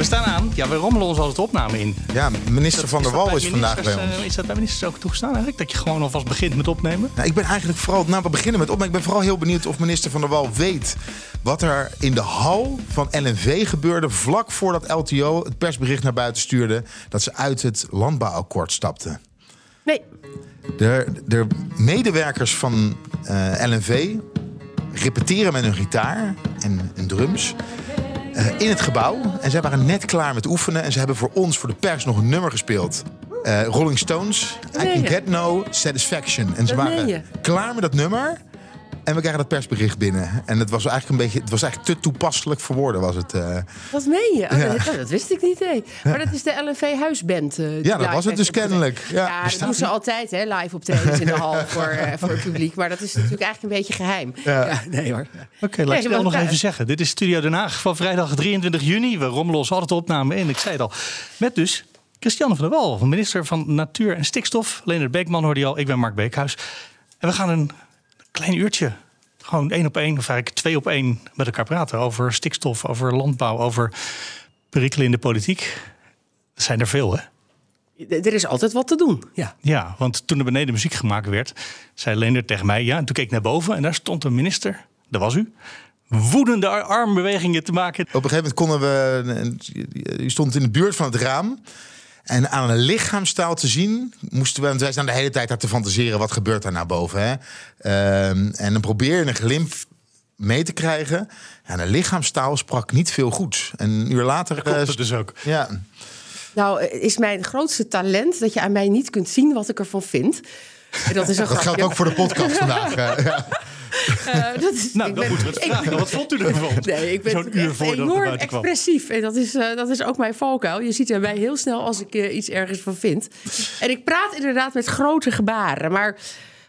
We staan aan. Ja, we rommelen ons altijd opname in. Ja, minister Van der Wal is vandaag bij ons. eh, is dat bij ministers ook toegestaan eigenlijk? Dat je gewoon alvast begint met opnemen? Nou, ik ben eigenlijk vooral, nou we beginnen met op, maar ik ben vooral heel benieuwd of minister Van der Wal weet wat er in de hal van LNV gebeurde vlak voordat LTO het persbericht naar buiten stuurde dat ze uit het landbouwakkoord stapten. Nee. De, de medewerkers van eh, LNV repeteren met hun gitaar en, en drums in het gebouw. En zij waren net klaar met oefenen. En ze hebben voor ons, voor de pers, nog een nummer gespeeld. Eh, Rolling Stones, I Can? Get No Satisfaction. En ze waren klaar met dat nummer. En we krijgen dat persbericht binnen. En het was eigenlijk een beetje, het was eigenlijk te toepasselijk voor woorden, was het. eh. Wat meen je? Oh, Ja. dat, dat wist ik niet. Maar dat is de LNV Huisband. eh, Ja, dat was het dus kennelijk. Ja, Ja, dat bestaat doen ze altijd, hè, live optredens in de hal voor, eh, voor het publiek. Maar dat is natuurlijk eigenlijk een beetje geheim. Ja, nee hoor. Oké, laat ik het wel nog even zeggen. Dit is Studio Den Haag van vrijdag 23 juni. We rommelen ons altijd opname in. Ik zei het al. Met dus Christiane van der Wal, minister van Natuur en Stikstof. Leonard Beekman hoorde je al. Ik ben Mark Beekhuis. En we gaan een klein uurtje, gewoon één op één, of eigenlijk twee op één, met elkaar praten. Over stikstof, over landbouw, over perikelen in de politiek. Er zijn er veel, hè? Er is altijd wat te doen. Ja. Ja, want toen er beneden muziek gemaakt werd, zei Leendert tegen mij... ja, en toen keek ik naar boven en daar stond een minister, dat was u... woedende ar- armbewegingen te maken. Op een gegeven moment konden we. U stond in de buurt van het raam. En aan een lichaamstaal te zien, moesten we. Want wij staan de hele tijd daar te fantaseren. Wat gebeurt daar nou boven? Hè? Ehm, en dan probeer je een glimp mee te krijgen. En de lichaamstaal sprak niet veel goed. En een uur later. Klopt eh, het dus ook. Ja, Nou, eh, is mijn grootste talent dat je aan mij niet kunt zien wat ik ervan vind. En dat is een dat geldt ook voor de podcast vandaag. eh, ja. Eh, dat is, Nou, ik dan ben- moeten we het ik- vragen. Wat vond u ervan? Nee, ik ben Zo'n uur voordat enorm expressief. En dat is, eh, dat is ook mijn valkuil. Je ziet er mij heel snel als ik eh, iets ergens van vind. En ik praat inderdaad met grote gebaren. Maar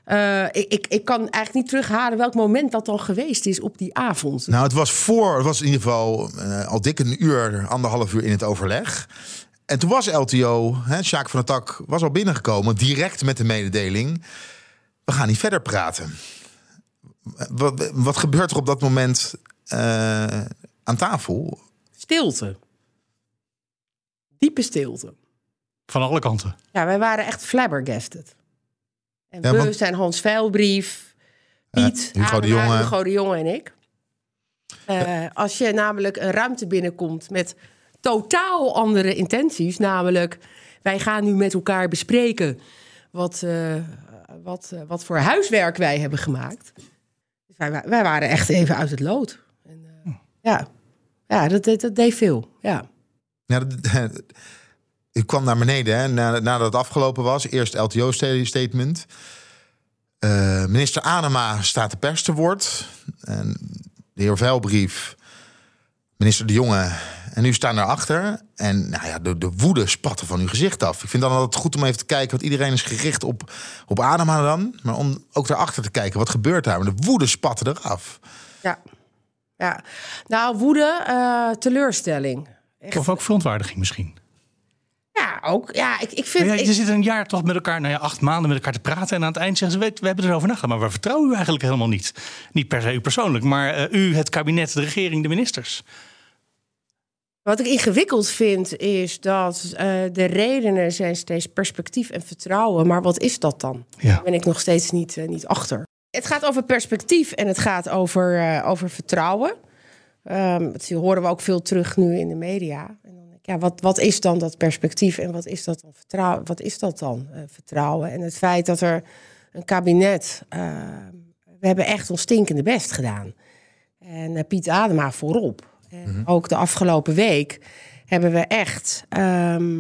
eh, ik, ik, ik kan eigenlijk niet terughalen welk moment dat dan geweest is op die avond. Nou, het was voor, het was in ieder geval al dik een uur, anderhalf uur in het overleg. En toen was LTO, hè, Sjaak van der Tak, was al binnengekomen, direct met de mededeling. We gaan niet verder praten. Wat, wat gebeurt er op dat moment eh, aan tafel? Stilte. Diepe stilte. Van alle kanten. Ja, wij waren echt flabbergasted. En Ja, we want- zijn Hans Veilbrief, Piet, Hugo de Jonge. Hugo de Jonge en ik. Eh, als je namelijk een ruimte binnenkomt met totaal andere intenties, namelijk wij gaan nu met elkaar bespreken wat, eh, wat, wat voor huiswerk wij hebben gemaakt. Wij, wij waren echt even uit het lood. En, eh, ja, ja dat, dat, dat deed veel. Ja. Ja, dat- ik kwam naar beneden hè, na- nadat het afgelopen was. Eerst LTO-statement. Eh, minister Anema staat de pers te woord. En de heer Veilbrief, minister De Jonge. En u staan daarachter. En nou ja, de, de woede spatte van uw gezicht af. Ik vind dan altijd goed om even te kijken. Want iedereen is gericht op, op Anema dan. Maar om ook daarachter te kijken. Wat gebeurt daar? Maar de woede spatte eraf. Ja. ja. Nou, woede, eh, teleurstelling. Of ook verontwaardiging misschien. Ja, ook. Ja, ik, ik vind... Ja, je ik- zit een jaar toch met elkaar, nou ja, acht maanden met elkaar te praten. En aan het eind zeggen ze, weet, we hebben erover nagedacht. Maar we vertrouwen u eigenlijk helemaal niet. Niet per se u persoonlijk, maar eh, u, het kabinet, de regering, de ministers. Wat ik ingewikkeld vind, is dat eh, de redenen zijn steeds perspectief en vertrouwen. Maar wat is dat dan? Ja. Daar ben ik nog steeds niet, eh, niet achter. Het gaat over perspectief en het gaat over, eh, over vertrouwen. Ehm, dat horen we ook veel terug nu in de media. En dan ja, wat, wat is dan dat perspectief en wat is dat dan vertrouwen? Wat is dat dan vertrouwen? En het feit dat er een kabinet. eh, we hebben echt ons stinkende best gedaan. En Piet Adema voorop. En ook de afgelopen week hebben we echt. ehm,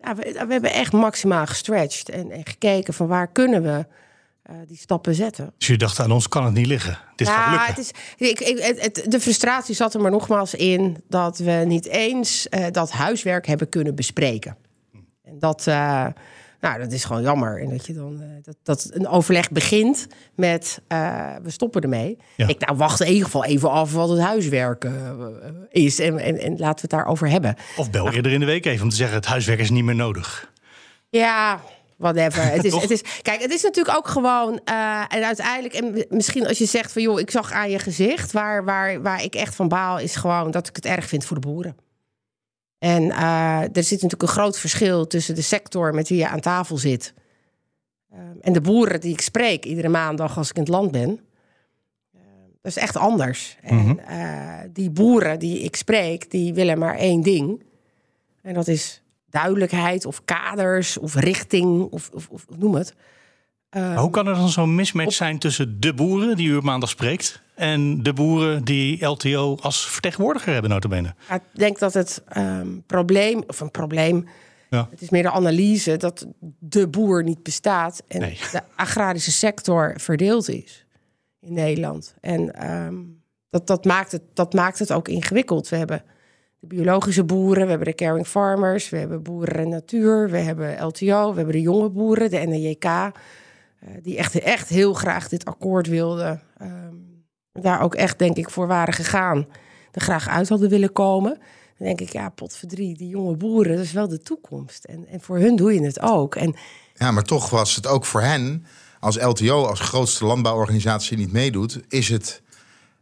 ja, we, we hebben echt maximaal gestretched en, en gekeken van waar kunnen we eh, die stappen zetten. Dus je dacht, aan ons kan het niet liggen. Dit gaat Ja, lukken. het is, ik, ik, het, het- de frustratie zat er maar nogmaals in dat we niet eens eh, dat huiswerk hebben kunnen bespreken. En dat, eh, Nou, dat is gewoon jammer. En dat je dan eh, dat, dat een overleg begint met eh, we stoppen ermee. Ja. Ik nou wacht in ieder geval even af wat het huiswerk eh, is. En, en, en laten we het daarover hebben. Of bel eerder in de week even om te zeggen... het huiswerk is niet meer nodig. Ja, whatever. Het is, het is, kijk, het is natuurlijk ook gewoon. en uiteindelijk, en misschien als je zegt van joh, ik zag aan je gezicht. Waar, waar, waar ik echt van baal, is gewoon dat ik het erg vind voor de boeren. En eh, er zit natuurlijk een groot verschil tussen de sector met wie je aan tafel zit. eh, en de boeren die ik spreek iedere maandag als ik in het land ben. Eh, dat is echt anders. En eh, die boeren die ik spreek, die willen maar één ding. En dat is duidelijkheid of kaders of richting of, of, of noem het. Maar hoe kan er dan zo'n mismatch zijn tussen de boeren die u op maandag spreekt... en de boeren die LTO als vertegenwoordiger hebben, notabene? Ja, Ik denk dat het ehm, probleem, of een probleem, Ja. het is meer de analyse dat de boer niet bestaat en Nee. de agrarische sector verdeeld is in Nederland. En ehm, dat, dat, maakt het, dat maakt het ook ingewikkeld. We hebben de biologische boeren, we hebben de caring farmers, we hebben boeren en natuur, we hebben LTO, we hebben de jonge boeren, de NJK, eh, die echt, echt heel graag dit akkoord wilden. ehm, daar ook echt, denk ik, voor waren gegaan. Er graag uit hadden willen komen. Dan denk ik, ja, potverdrie, die jonge boeren, dat is wel de toekomst. En, en voor hun doe je het ook. En Ja, maar toch was het ook voor hen, als LTO, als grootste landbouworganisatie niet meedoet, is het.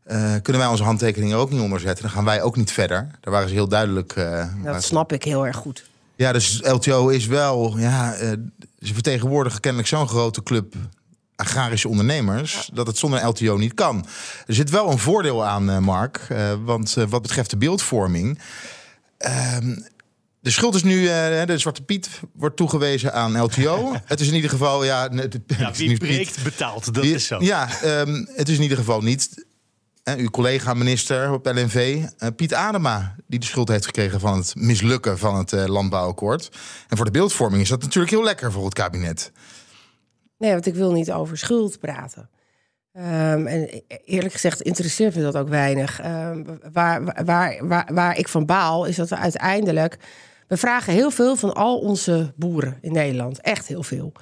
eh, kunnen wij onze handtekeningen ook niet onder zetten? Dan gaan wij ook niet verder. Daar waren ze heel duidelijk. eh, dat snap ik heel erg goed. Ja, dus LTO is wel. Ja, eh, ze vertegenwoordigen kennelijk zo'n grote club agrarische ondernemers dat het zonder LTO niet kan. Er zit wel een voordeel aan, eh, Mark, eh, want eh, wat betreft de beeldvorming. ehm, de schuld is nu, de Zwarte Piet wordt toegewezen aan LTO. het is in ieder geval, ja, het, Ja, wie breekt betaalt, dat is zo. Ja, ehm, het is in ieder geval niet uw collega-minister op LNV, eh, Piet Adema, die de schuld heeft gekregen van het mislukken van het eh, landbouwakkoord. En voor de beeldvorming is dat natuurlijk heel lekker voor het kabinet. Nee, want ik wil niet over schuld praten. Ehm, en eerlijk gezegd interesseert me dat ook weinig. Ehm, waar, waar, waar, waar ik van baal is dat we uiteindelijk... We vragen heel veel van al onze boeren in Nederland. Echt heel veel.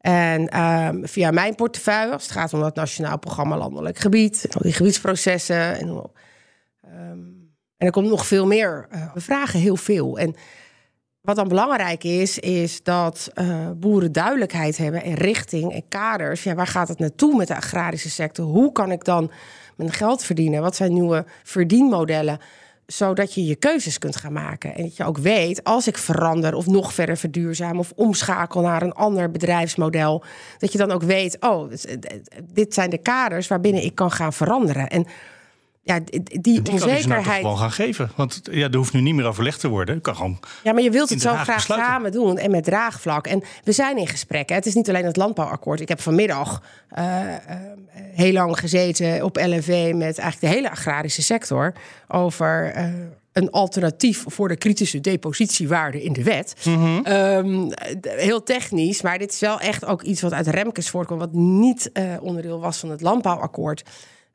En ehm, via mijn portefeuille, als het gaat om dat Nationaal Programma Landelijk Gebied... al die gebiedsprocessen en. Ehm, en er komt nog veel meer. Eh, we vragen heel veel. En wat dan belangrijk is, is dat eh, boeren duidelijkheid hebben en richting en kaders. Ja, waar gaat het naartoe met de agrarische sector? Hoe kan ik dan mijn geld verdienen? Wat zijn nieuwe verdienmodellen? Zodat je je keuzes kunt gaan maken. En dat je ook weet, als ik verander of nog verder verduurzaam of omschakel naar een ander bedrijfsmodel, dat je dan ook weet, oh, dit zijn de kaders waarbinnen ik kan gaan veranderen. En ja, die Die kan ze nou toch onzekerheid. gewoon gaan geven. Want ja, er hoeft nu niet meer overleg te worden. Je kan gewoon Ja, maar je wilt het zo graag besluiten. samen doen en met draagvlak. En we zijn in gesprek. hè. Het is niet alleen het landbouwakkoord. Ik heb vanmiddag eh, eh, heel lang gezeten op LNV met eigenlijk de hele agrarische sector over eh, een alternatief voor de kritische depositiewaarde in de wet. Mhm. Ehm, heel technisch, maar dit is wel echt ook iets wat uit Remkes voortkomt, wat niet onderdeel was van het landbouwakkoord.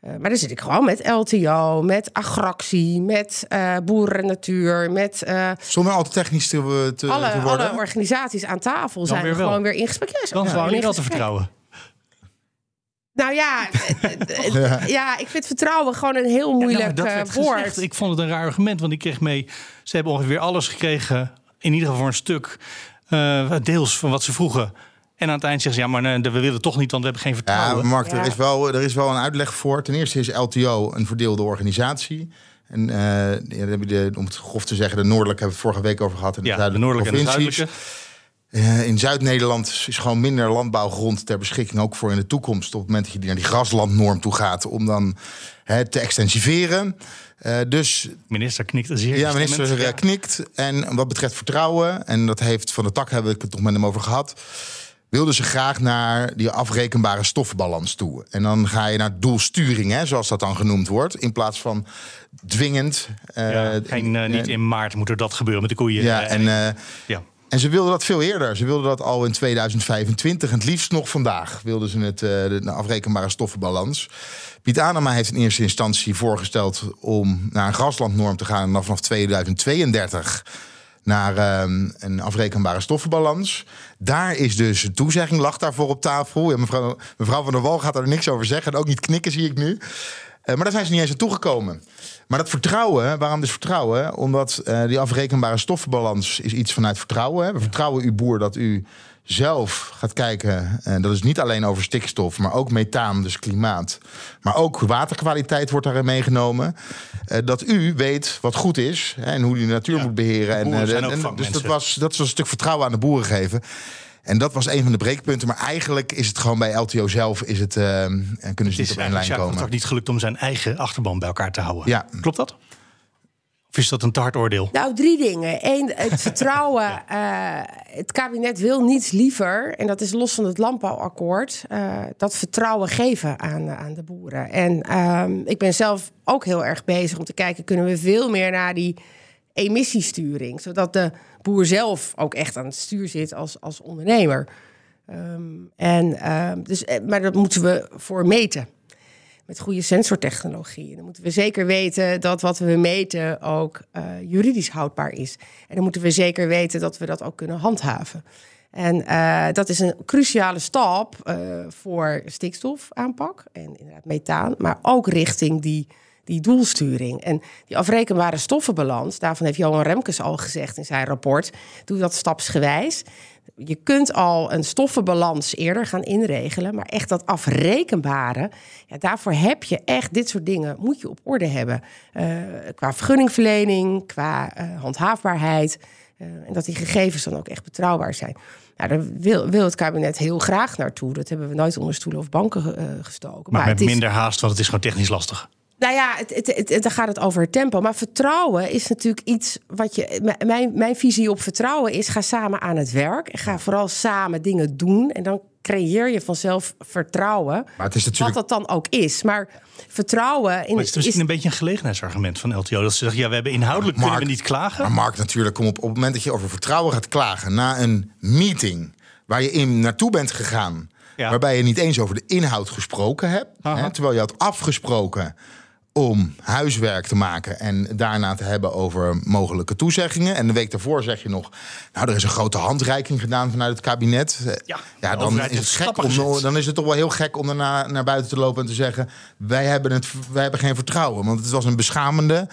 Eh, maar dan zit ik gewoon met LTO, met Agractie, met eh Boeren en Natuur, met eh, Zonder al te technisch te, te, te alle, worden. alle organisaties aan tafel zijn weer gewoon weer in gesprek. Ja, dan zou gewoon je wel te vertrouwen. Nou ja, ja, ik vind vertrouwen gewoon een heel moeilijk Ja, nou, dat werd woord. gezegd. Ik vond het een raar argument, want ik kreeg mee... ze hebben ongeveer alles gekregen, in ieder geval voor een stuk... eh, deels van wat ze vroegen. En aan het eind zeggen ze, ja, maar nee, we willen toch niet, want we hebben geen Ja, vertrouwen. Mark, Ja. Er, is wel, er is wel een uitleg voor. Ten eerste is LTO een verdeelde organisatie. En eh, ja, dan heb je de, om het grof te zeggen, de noordelijke hebben we het vorige week over gehad. En de, ja, de zuidelijke noordelijke en de zuidelijke. Eh, in Zuid-Nederland is gewoon minder landbouwgrond ter beschikking, ook voor in de toekomst. Op het moment dat je naar die graslandnorm toe gaat, om dan hè, te extensiveren. Eh, dus Minister knikt zeer ja, minister eh, Ja. knikt. En wat betreft vertrouwen, en dat heeft van de tak hebben we het toch met hem over gehad. Wilden ze graag naar die afrekenbare stoffenbalans toe. En dan ga je naar doelsturing, hè, zoals dat dan genoemd wordt. In plaats van dwingend. eh, Ja, geen, eh, niet in maart moet er dat gebeuren met de koeien. Ja, Eh, en, eh, ja. en ze wilden dat veel eerder. Ze wilden dat al in 2025. En het liefst nog vandaag wilden ze het, eh, de, de afrekenbare stoffenbalans. Piet Anema heeft in eerste instantie voorgesteld om naar een graslandnorm te gaan. En dan vanaf 2032 naar ehm, een afrekenbare stoffenbalans. Daar is dus toezegging, lag daarvoor op tafel. Ja, mevrouw, mevrouw van der Wal gaat er niks over zeggen. En ook niet knikken, zie ik nu. Eh, maar daar zijn ze niet eens aan toegekomen. Maar dat vertrouwen, waarom dus vertrouwen? Omdat uh, die afrekenbare stoffenbalans is iets vanuit vertrouwen. Hè? We vertrouwen uw boer dat u zelf gaat kijken, en dat is niet alleen over stikstof, maar ook methaan, dus klimaat. Maar ook waterkwaliteit wordt daarin meegenomen. Uh, dat u weet wat goed is hè, en hoe u de natuur Ja, moet beheren. En, eh, en- en- dus dat was, dat was een stuk vertrouwen aan de boeren geven. En dat was een van de breekpunten. Maar eigenlijk is het gewoon bij LTO zelf, is het, eh, en kunnen ze Het niet is op één lijn komen. ook niet gelukt om zijn eigen achterban bij elkaar te houden. Ja. Klopt dat? Of is dat een te hard oordeel? Nou, drie dingen. Eén, het vertrouwen. eh, het kabinet wil niets liever, en dat is los van het landbouwakkoord, eh, dat vertrouwen geven aan, aan de boeren. En ehm, ik ben zelf ook heel erg bezig om te kijken, kunnen we veel meer naar die emissiesturing, zodat de boer zelf ook echt aan het stuur zit als, als ondernemer. Ehm, en, ehm, dus, eh, maar dat moeten we voor meten met goede sensortechnologie. Dan moeten we zeker weten dat wat we meten ook eh, juridisch houdbaar is. En dan moeten we zeker weten dat we dat ook kunnen handhaven. En eh, dat is een cruciale stap eh, voor stikstofaanpak en inderdaad methaan, maar ook richting die, die doelsturing. En die afrekenbare stoffenbalans, daarvan heeft Johan Remkes al gezegd in zijn rapport, doe dat stapsgewijs. Je kunt al een stoffenbalans eerder gaan inregelen, maar echt dat afrekenbare, ja, daarvoor heb je echt dit soort dingen moet je op orde hebben. Eh, qua vergunningverlening, qua eh, handhaafbaarheid. eh, en dat die gegevens dan ook echt betrouwbaar zijn. Nou, daar wil, wil het kabinet heel graag naartoe. Dat hebben we nooit onder stoelen of banken gestoken. Maar, met het is- minder haast, want het is gewoon technisch lastig. Nou ja, het, het, het, het- dan gaat het over het tempo. Maar vertrouwen is natuurlijk iets wat je. Mijn, mijn visie op vertrouwen is: ga samen aan het werk. En ga vooral samen dingen doen. En dan creëer je vanzelf vertrouwen. Maar het is Wat dat dan ook is. Maar vertrouwen. In, Maar het is misschien een beetje een gelegenheidsargument van LTO. Dat ze zeggen, ja, we hebben inhoudelijk Mark- kunnen we niet klagen. Maar Mark, natuurlijk, kom op, op het moment dat je over vertrouwen gaat klagen na een meeting waar je in naartoe bent gegaan, Ja. waarbij je niet eens over de inhoud gesproken hebt, hè, terwijl je had afgesproken om huiswerk te maken en daarna te hebben over mogelijke toezeggingen. En de week daarvoor zeg je nog, nou, er is een grote handreiking gedaan vanuit het kabinet. Ja, dan is het gek om, dan is het toch wel heel gek om daarna naar buiten te lopen en te zeggen, wij hebben, het, wij hebben geen vertrouwen. Want het was een beschamende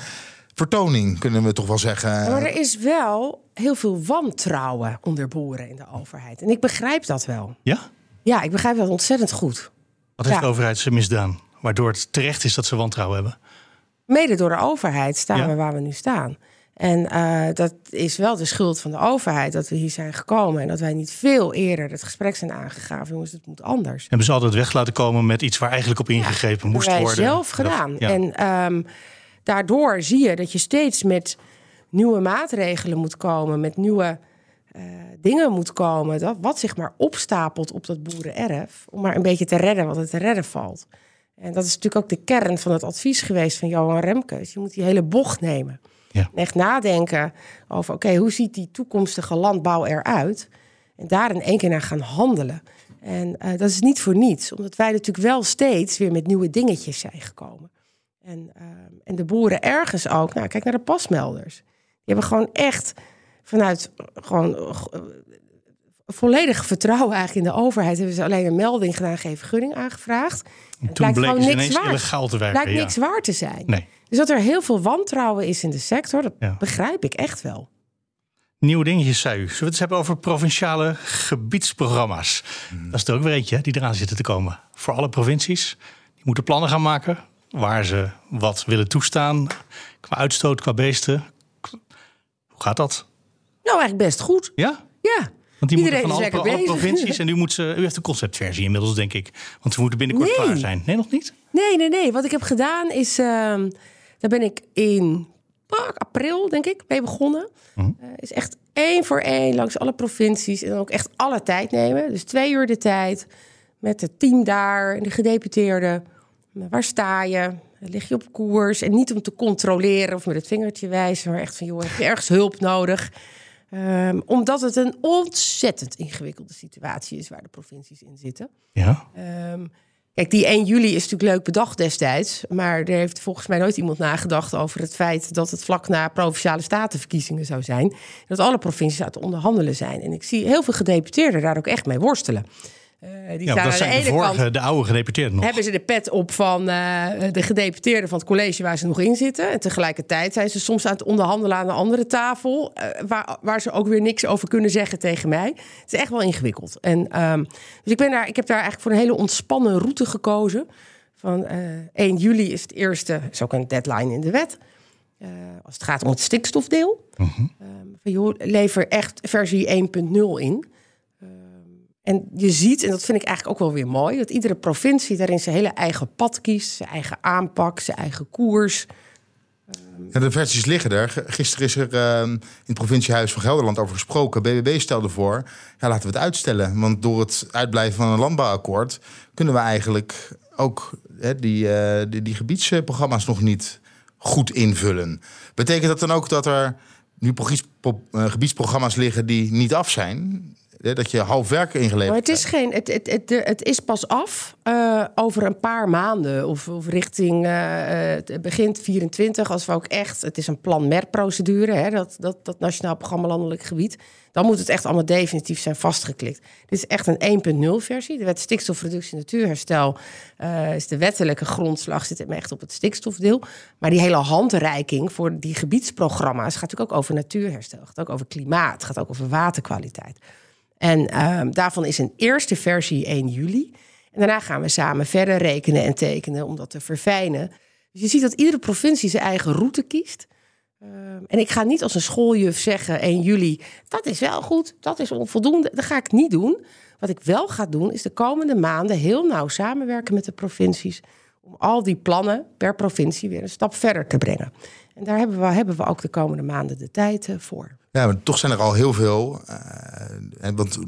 vertoning, kunnen we toch wel zeggen. Maar er is wel heel veel wantrouwen onder boeren in de overheid. En ik begrijp dat wel. Ja? Ja, ik begrijp dat ontzettend goed. Wat heeft Ja. de overheid ze misdaan? Waardoor het terecht is dat ze wantrouwen hebben. Mede door de overheid staan Ja. we waar we nu staan. En eh, dat is wel de schuld van de overheid dat we hier zijn gekomen. En dat wij niet veel eerder het gesprek zijn aangegaan. Jongens, het moet anders. Hebben ze altijd weg laten komen met iets waar eigenlijk op ingegrepen moest hebben wij worden. zelf gedaan. Ja. En ehm, daardoor zie je dat je steeds met nieuwe maatregelen moet komen, met nieuwe eh, dingen moet komen. Dat, wat zich maar opstapelt op dat boerenerf. Om maar een beetje te redden wat er te redden valt. En dat is natuurlijk ook de kern van het advies geweest van Johan Remkes. Je moet die hele bocht nemen. Ja. En echt nadenken over, oké, hoe ziet die toekomstige landbouw eruit? En daar in één keer naar gaan handelen. En eh, dat is niet voor niets, omdat wij natuurlijk wel steeds weer met nieuwe dingetjes zijn gekomen. En, ehm, en de boeren ergens ook, nou, kijk naar de pasmelders. Die hebben gewoon echt vanuit eh, gewoon eh, eh, volledig vertrouwen eigenlijk in de overheid. Hebben ze alleen een melding gedaan, geen vergunning aangevraagd. En het Toen lijkt bleken gewoon ze niks ineens waard. illegaal te werken. Lijkt ja. niks waar te zijn. Nee. Dus dat er heel veel wantrouwen is in de sector, dat Ja. begrijp ik echt wel. Nieuwe dingetjes, zei u. Zullen we het eens hebben over provinciale gebiedsprogramma's? Dat is er ook weer eentje die eraan zitten te komen. Voor alle provincies. Die moeten plannen gaan maken waar ze wat willen toestaan. Qua uitstoot, qua beesten. Hoe gaat dat? Nou, eigenlijk best goed. Ja? Ja. Want die Iedereen moeten van alle, alle provincies. En u, moet ze, u heeft de conceptversie inmiddels, denk ik. Want ze moeten binnenkort Nee. klaar zijn. Nee, nog niet? Nee, nee, nee. Wat ik heb gedaan is, ehm, daar ben ik in april, denk ik, mee begonnen. Mhm. Eh, is echt één voor één langs alle provincies en dan ook echt alle tijd nemen. Dus twee uur de tijd met het team daar en de gedeputeerden. Waar sta je? Lig je op koers? En niet om te controleren of met het vingertje wijzen, maar echt van, joh, heb je ergens hulp nodig? Ehm, omdat het een ontzettend ingewikkelde situatie is waar de provincies in zitten. Ja. Ehm, Kijk, die 1 juli is natuurlijk leuk bedacht destijds. Maar er heeft volgens mij nooit iemand nagedacht over het feit dat het vlak na provinciale statenverkiezingen zou zijn. Dat alle provincies aan het onderhandelen zijn. En ik zie heel veel gedeputeerden daar ook echt mee worstelen. Uh, die ja, dat zijn de, vorige, kant, de oude gedeputeerden nog. Hebben ze de pet op van uh, de gedeputeerden van het college waar ze nog in zitten. En tegelijkertijd zijn ze soms aan het onderhandelen aan een andere tafel. Uh, waar, waar ze ook weer niks over kunnen zeggen tegen mij. Het is echt wel ingewikkeld. En, um, dus ik, ben daar, ik heb daar eigenlijk voor een hele ontspannen route gekozen. Van 1 juli is het eerste, is ook een deadline in de wet. als het gaat om het stikstofdeel. -huh. um, van, joh, lever echt versie 1.0 in. En je ziet, en dat vind ik eigenlijk ook wel weer mooi, dat iedere provincie daarin zijn hele eigen pad kiest, zijn eigen aanpak, zijn eigen koers. De versies liggen er. Gisteren is er uh, in het provinciehuis van Gelderland over gesproken. BBB stelde voor, ja, laten we het uitstellen. Want door het uitblijven van een landbouwakkoord kunnen we eigenlijk ook die, uh, die, die gebiedsprogramma's nog niet goed invullen. Betekent dat dan ook dat er nu eh, gebiedsprogramma's liggen die niet af zijn? Dat je half werk ingeleverd maar het is geen, het, het, het, het is pas af uh, over een paar maanden of, of richting uh, begin 24, als we ook echt, het is een plan MER-procedure, hè, dat, dat, dat Nationaal Programma Landelijk Gebied, dan moet het echt allemaal definitief zijn vastgeklikt. Dit is echt een 1.0 versie. De wet stikstofreductie natuurherstel uh, is de wettelijke grondslag, zit hem echt op het stikstofdeel. Maar die hele handreiking voor die gebiedsprogramma's gaat natuurlijk ook over natuurherstel, gaat ook over klimaat, gaat ook over waterkwaliteit. En um, daarvan is een eerste versie 1 juli. En daarna gaan we samen verder rekenen en tekenen om dat te verfijnen. Dus je ziet dat iedere provincie zijn eigen route kiest. Um, en ik ga niet als een schooljuf zeggen 1 juli, dat is wel goed, dat is onvoldoende. Dat ga ik niet doen. Wat ik wel ga doen, is de komende maanden heel nauw samenwerken met de provincies. Om al die plannen per provincie weer een stap verder te brengen. En daar hebben we, hebben we ook de komende maanden de tijd uh, voor. Ja, maar toch zijn er al heel veel. Uh, want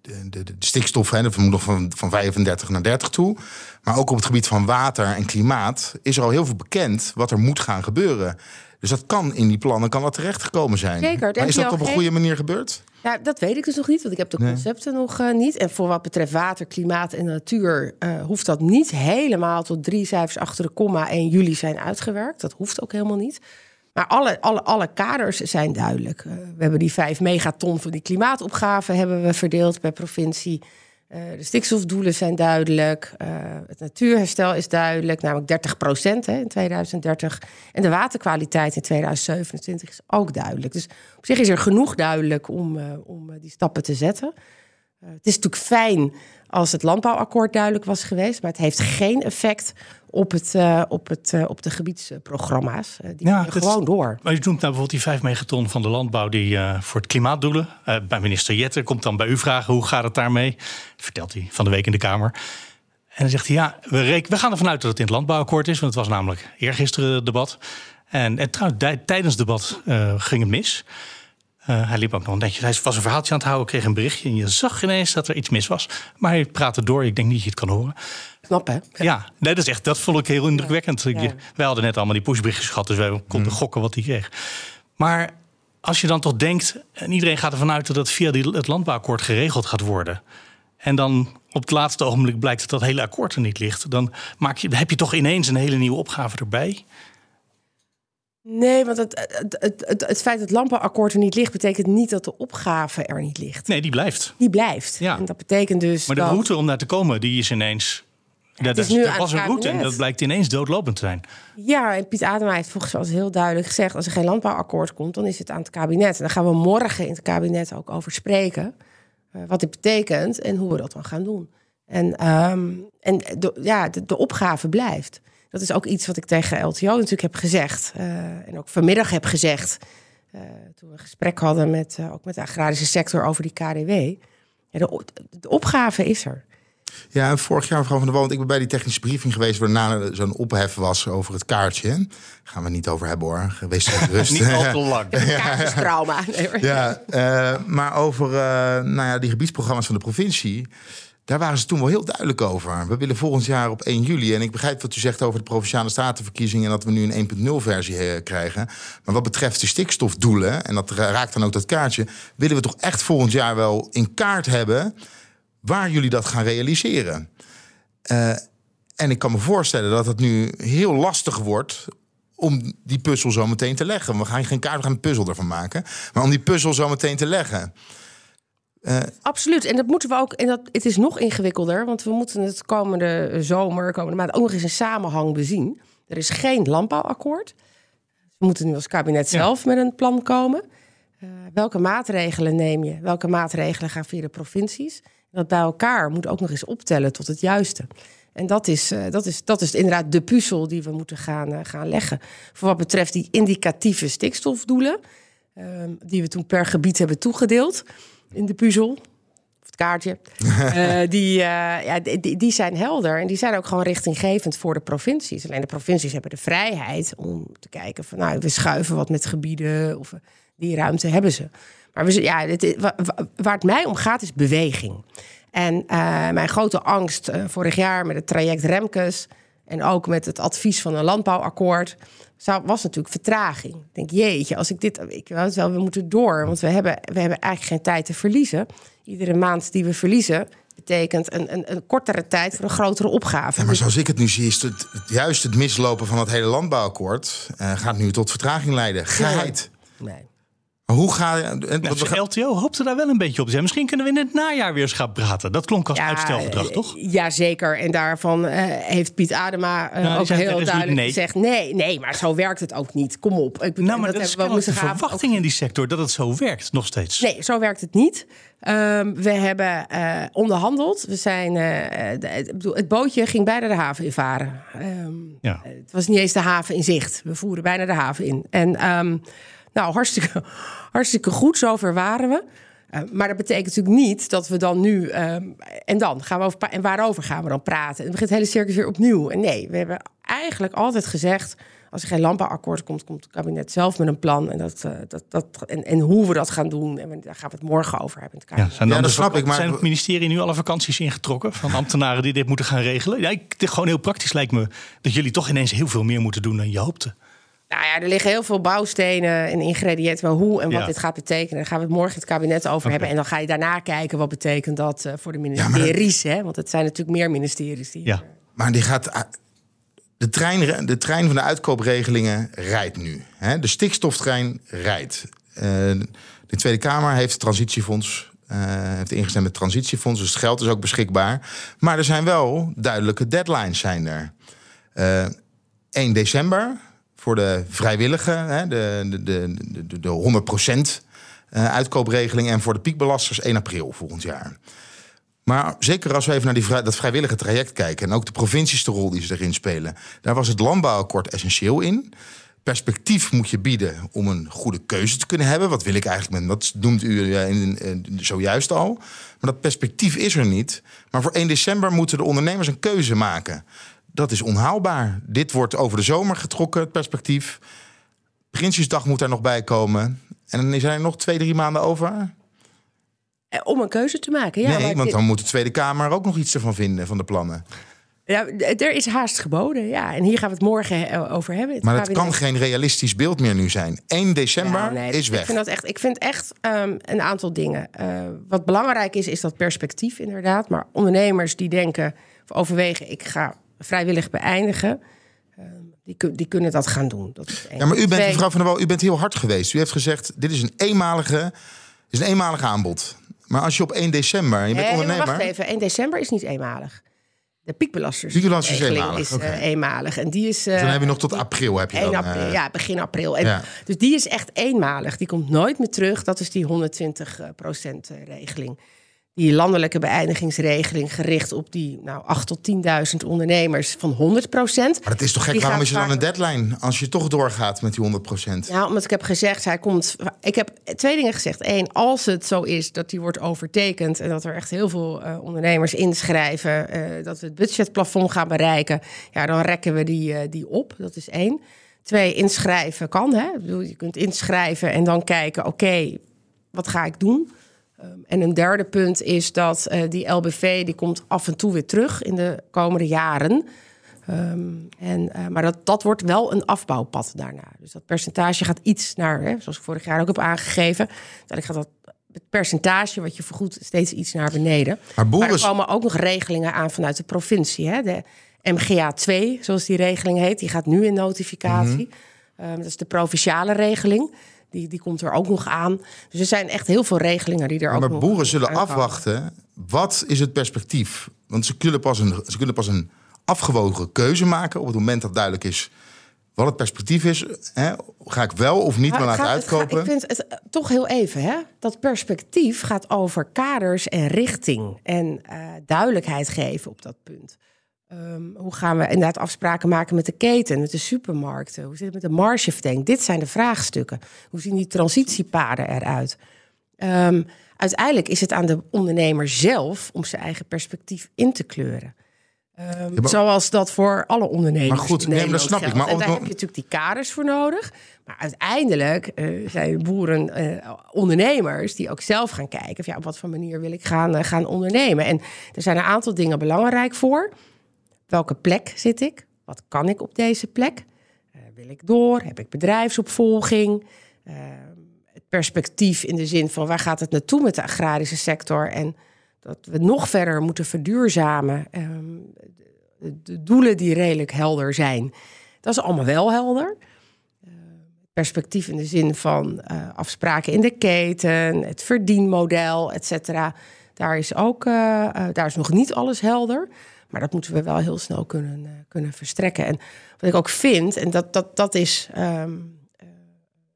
de, de, de stikstof, hè, dat moet nog van, van 35 naar 30 toe. Maar ook op het gebied van water en klimaat is er al heel veel bekend wat er moet gaan gebeuren. Dus dat kan in die plannen kan dat terechtgekomen zijn. Zeker. Maar is dat op een goede manier gebeurd? Ja, dat weet ik dus nog niet, want ik heb de concepten nog uh, niet. En voor wat betreft water, klimaat en natuur uh, hoeft dat niet helemaal tot drie cijfers achter de komma 1 juli zijn uitgewerkt. Dat hoeft ook helemaal niet. Maar alle, alle, alle kaders zijn duidelijk. Uh, we hebben die vijf megaton van die klimaatopgave hebben we verdeeld per provincie. Uh, de stikstofdoelen zijn duidelijk. Uh, het natuurherstel is duidelijk, namelijk 30 procent in 2030. En de waterkwaliteit in 2027 is ook duidelijk. Dus op zich is er genoeg duidelijk om, om die stappen te zetten. het is natuurlijk fijn als het landbouwakkoord duidelijk was geweest, maar het heeft geen effect op, het, uh, op, het, uh, op de gebiedsprogramma's. Uh, die ja, gewoon door. Maar je noemt nou bijvoorbeeld die 5 megaton van de landbouw die voor het klimaatdoelen. bij minister Jetten komt dan bij u vragen hoe gaat het daarmee? Vertelt hij van de week in de Kamer. En dan zegt hij ja, we, we gaan ervan uit dat het in het landbouwakkoord is, want het was namelijk eergisteren het debat. En, en trouwens, tijdens het debat ging het mis. Uh, hij liep ook nog netjes. Hij was een verhaaltje aan het houden, kreeg een berichtje. En je zag ineens dat er iets mis was. Maar hij praatte door. Ik denk niet dat je het kan horen. Knap, hè? Ja, nee, dat, is echt, dat vond ik heel indrukwekkend. Ja. Wij hadden net allemaal die pushberichtjes gehad. Dus wij konden mm. gokken wat hij kreeg. Maar als je dan toch denkt... en iedereen gaat ervan uit dat het via die, het landbouwakkoord geregeld gaat worden... en dan op het laatste ogenblik blijkt dat dat hele akkoord er niet ligt... dan maak je, heb je toch ineens een hele nieuwe opgave erbij... Nee, want het, het, het, het, feit dat het landbouwakkoord er niet ligt, betekent niet dat de opgave er niet ligt. Nee, die blijft. Die blijft. Ja. En dat betekent dus. Maar de route om daar te komen, die is ineens. Ja, dat, is nu dat was een route en dat blijkt ineens doodlopend te zijn. Ja, en Piet Adema heeft volgens mij heel duidelijk gezegd: als er geen landbouwakkoord komt, dan is het aan het kabinet. En daar gaan we morgen in het kabinet ook over spreken. Uh, wat dit betekent en hoe we dat dan gaan doen. En, um, en de, ja, de, de opgave blijft. Dat is ook iets wat ik tegen LTO natuurlijk heb gezegd. Uh, en ook vanmiddag heb gezegd. Uh, toen we een gesprek hadden met, uh, ook met de agrarische sector over die KDW. Ja, de, de, opgave is er. Ja, en vorig jaar, mevrouw Van der Wand, ik ben bij die technische briefing geweest... waarna zo'n ophef was over het kaartje. gaan we niet over hebben, hoor. Wees gerust. niet al te lang. Kaartjestrauma. Nee, ja, maar over nou ja, die gebiedsprogramma's van de provincie... Daar waren ze toen wel heel duidelijk over. We willen volgend jaar op 1 juli. En ik begrijp wat u zegt over de provinciale statenverkiezingen. En dat we nu een 1.0 versie eh, krijgen. Maar wat betreft de stikstofdoelen. En dat raakt dan ook dat kaartje. Willen we toch echt volgend jaar wel in kaart hebben. waar jullie dat gaan realiseren. Uh, En ik kan me voorstellen dat het nu heel lastig wordt om die puzzel zo meteen te leggen. We gaan geen kaart, we gaan een puzzel ervan maken. Maar om die puzzel zo meteen te leggen. Absoluut. En dat moeten we ook. En dat, het is nog ingewikkelder, want we moeten het komende zomer, komende maand ook nog eens in samenhang bezien. Er is geen landbouwakkoord. We moeten nu als kabinet zelf met een plan komen. Uh, welke maatregelen neem je? Welke maatregelen gaan via de provincies? Dat bij elkaar moet ook nog eens optellen tot het juiste. En dat is, uh, dat is, dat is inderdaad de puzzel die we moeten gaan, gaan leggen. Voor wat betreft die indicatieve stikstofdoelen, die we toen per gebied hebben toegedeeld in de puzzel. Of het kaartje. uh, die, uh, ja, die, die zijn helder. En die zijn ook gewoon richtinggevend voor de provincies. Alleen de provincies hebben de vrijheid om te kijken van nou, we schuiven wat met gebieden. Of die ruimte hebben ze. Maar we, ja, dit, waar het mij om gaat is beweging. En uh, mijn grote angst vorig jaar met het traject Remkes. En ook met het advies van een landbouwakkoord was natuurlijk vertraging. Ik denk, jeetje, als ik dit. Ik weet het wel, we moeten door. Want we hebben, we hebben eigenlijk geen tijd te verliezen. Iedere maand die we verliezen, betekent een, een, een kortere tijd voor een grotere opgave. Ja, maar zoals ik het nu zie, is het, juist het mislopen van het hele landbouwakkoord. Uh, gaat nu tot vertraging leiden. Geheid. Nee. nee. Hoe ga je. En, nou, de LTO hoopte daar wel een beetje op zijn. Misschien kunnen we in het najaar weer eens gaan praten. Dat klonk als ja, uitstelgedrag, toch? Ja, zeker. En daarvan uh, heeft Piet Adema uh, nou, ook heel duidelijk nee. gezegd: nee, nee, maar zo werkt het ook niet. Kom op. Ik, nou, maar dat, dat hebben we een verwachting ook... in die sector dat het zo werkt, nog steeds. Nee, zo werkt het niet. Um, we hebben uh, onderhandeld. We zijn, de, bedoel, het bootje ging bijna de haven in varen. Um, ja. Het was niet eens de haven in zicht. We voeren bijna de haven in. En um, nou, hartstikke, hartstikke goed, zover waren we. Uh, maar dat betekent natuurlijk niet dat we dan nu. Uh, en dan gaan we over. En waarover gaan we dan praten? En dan begint het hele circus weer opnieuw. En nee, we hebben eigenlijk altijd gezegd. Als er geen landbouwakkoord komt, komt het kabinet zelf met een plan. En, dat, uh, dat, dat, en, en hoe we dat gaan doen. En daar gaan we het morgen over hebben. In het ja, zijn, ja, dat snap ik, maar... zijn het ministerie nu alle vakanties ingetrokken van ambtenaren die dit moeten gaan regelen? Ja, ik, gewoon heel praktisch lijkt me dat jullie toch ineens heel veel meer moeten doen dan je hoopte. Nou ja, er liggen heel veel bouwstenen en ingrediënten. Maar hoe en wat dit gaat betekenen, daar gaan we het morgen het kabinet over okay. hebben. En dan ga je daarna kijken wat betekent dat uh, voor de ministeries. Ja, dat... hè? Want het zijn natuurlijk meer ministeries. Die ja. Maar die gaat. De trein, de trein van de uitkoopregelingen rijdt nu. Hè? De stikstoftrein rijdt. Uh, de Tweede Kamer heeft het transitiefonds uh, heeft ingestemd met het transitiefonds. Dus het geld is ook beschikbaar. Maar er zijn wel duidelijke deadlines zijn er. Uh, 1 december voor de vrijwillige, hè, de, de, de, de, de 100% eh, uitkoopregeling. En voor de piekbelasters 1 april volgend jaar. Maar zeker als we even naar die dat vrijwillige traject kijken... en ook de provincies de rol die ze erin spelen... daar was het landbouwakkoord essentieel in. Perspectief moet je bieden om een goede keuze te kunnen hebben. Wat wil ik eigenlijk met... Dat noemt u in, in, zojuist al. Maar dat perspectief is er niet. Maar voor 1 december moeten de ondernemers een keuze maken dat is onhaalbaar. Dit wordt over de zomer getrokken, het perspectief. Prinsjesdag moet er nog bij komen. En dan zijn er nog twee, drie maanden over. Eh, om een keuze te maken, ja. Nee, want dan moet de Tweede Kamer ook nog iets ervan vinden, van de plannen. Ja, er is haast geboden, ja. En hier gaan we het morgen eh, over hebben. maar het kan geen realistisch beeld meer nu zijn. 1 december ja, nee, is weg. Ik vind, dat echt, ik vind echt um, een aantal dingen. Uh, wat belangrijk is, is dat perspectief inderdaad. Maar ondernemers die denken of overwegen... ik ga vrijwillig beëindigen. Uh, die, die, kunnen dat gaan doen. Dat is ja, maar u bent, mevrouw Van der Wal, u bent heel hard geweest. U heeft gezegd, dit is een eenmalige, is een eenmalig aanbod. Maar als je op 1 december, je bent nee, ondernemer... Wacht even, 1 december is niet eenmalig. De piekbelasters. Piekbelasters is eenmalig. Is, okay. uh, eenmalig. En die is. Uh, dan heb je nog tot april. Heb je dan, april, uh, ja, begin april. En, ja. Dus die is echt eenmalig. Die komt nooit meer terug. Dat is die 120% regeling die landelijke beëindigingsregeling gericht op die nou, 8 tot 10.000 ondernemers van 100 procent. Maar het is toch gek, waarom is er dan een deadline als je toch doorgaat met die 100 procent? Ja, omdat ik heb gezegd, hij komt. Ik heb twee dingen gezegd. Eén, als het zo is dat die wordt overtekend en dat er echt heel veel uh, ondernemers inschrijven, uh, dat we het budgetplafond gaan bereiken, ja, dan rekken we die, uh, die op. Dat is één. Twee, inschrijven kan. Hè? Ik bedoel, je kunt inschrijven en dan kijken, oké, okay, wat ga ik doen? Um, en een derde punt is dat uh, die LBV die komt af en toe weer terug in de komende jaren. Um, en, uh, maar dat, dat wordt wel een afbouwpad daarna. Dus dat percentage gaat iets naar, hè, zoals ik vorig jaar ook heb aangegeven. ik gaat dat het percentage wat je vergoedt steeds iets naar beneden. Maar, boeren... maar er komen ook nog regelingen aan vanuit de provincie. Hè? De MGA 2, zoals die regeling heet. Die gaat nu in notificatie. Ehm, dat is de provinciale regeling. Die, die komt er ook nog aan. Dus er zijn echt heel veel regelingen die er ook maar boeren zullen uitkomen. afwachten. Wat is het perspectief? Want ze kunnen, pas een, ze kunnen pas een afgewogen keuze maken op het moment dat duidelijk is wat het perspectief is. Hè? Ga ik wel of niet Maar maar laten gaat- uitkopen? ik vind het eh, toch heel even, hè? Dat perspectief gaat over kaders en richting. En eh, duidelijkheid geven op dat punt. Ehm, hoe gaan we inderdaad afspraken maken met de keten, met de supermarkten? Hoe zit het met de margeverdeling? Dit zijn de vraagstukken. Hoe zien die transitiepaden eruit? Ehm, uiteindelijk is het aan de ondernemer zelf om zijn eigen perspectief in te kleuren. Ehm, maar- Zoals dat voor alle ondernemers. Maar goed, nee, dat snap ik. Maar en daar heb je natuurlijk die kaders voor nodig. Maar uiteindelijk eh, zijn boeren eh, ondernemers die ook zelf gaan kijken... Van, ja, op wat voor manier wil ik gaan, eh, gaan ondernemen. En er zijn een aantal dingen belangrijk voor. Welke plek zit ik? Wat kan ik op deze plek? Eh, wil ik door? Heb ik bedrijfsopvolging? Eh, het perspectief in de zin van waar gaat het naartoe met de agrarische sector? En dat we nog verder moeten verduurzamen. Ehm, de, doelen die redelijk helder zijn. Dat is allemaal wel helder. Eh, perspectief in de zin van afspraken in de keten, het verdienmodel, et cetera. Daar is ook daar is nog niet alles helder. Maar dat moeten we wel heel snel kunnen, eh, kunnen verstrekken. En wat ik ook vind, en dat, dat, dat is. ehm, eh,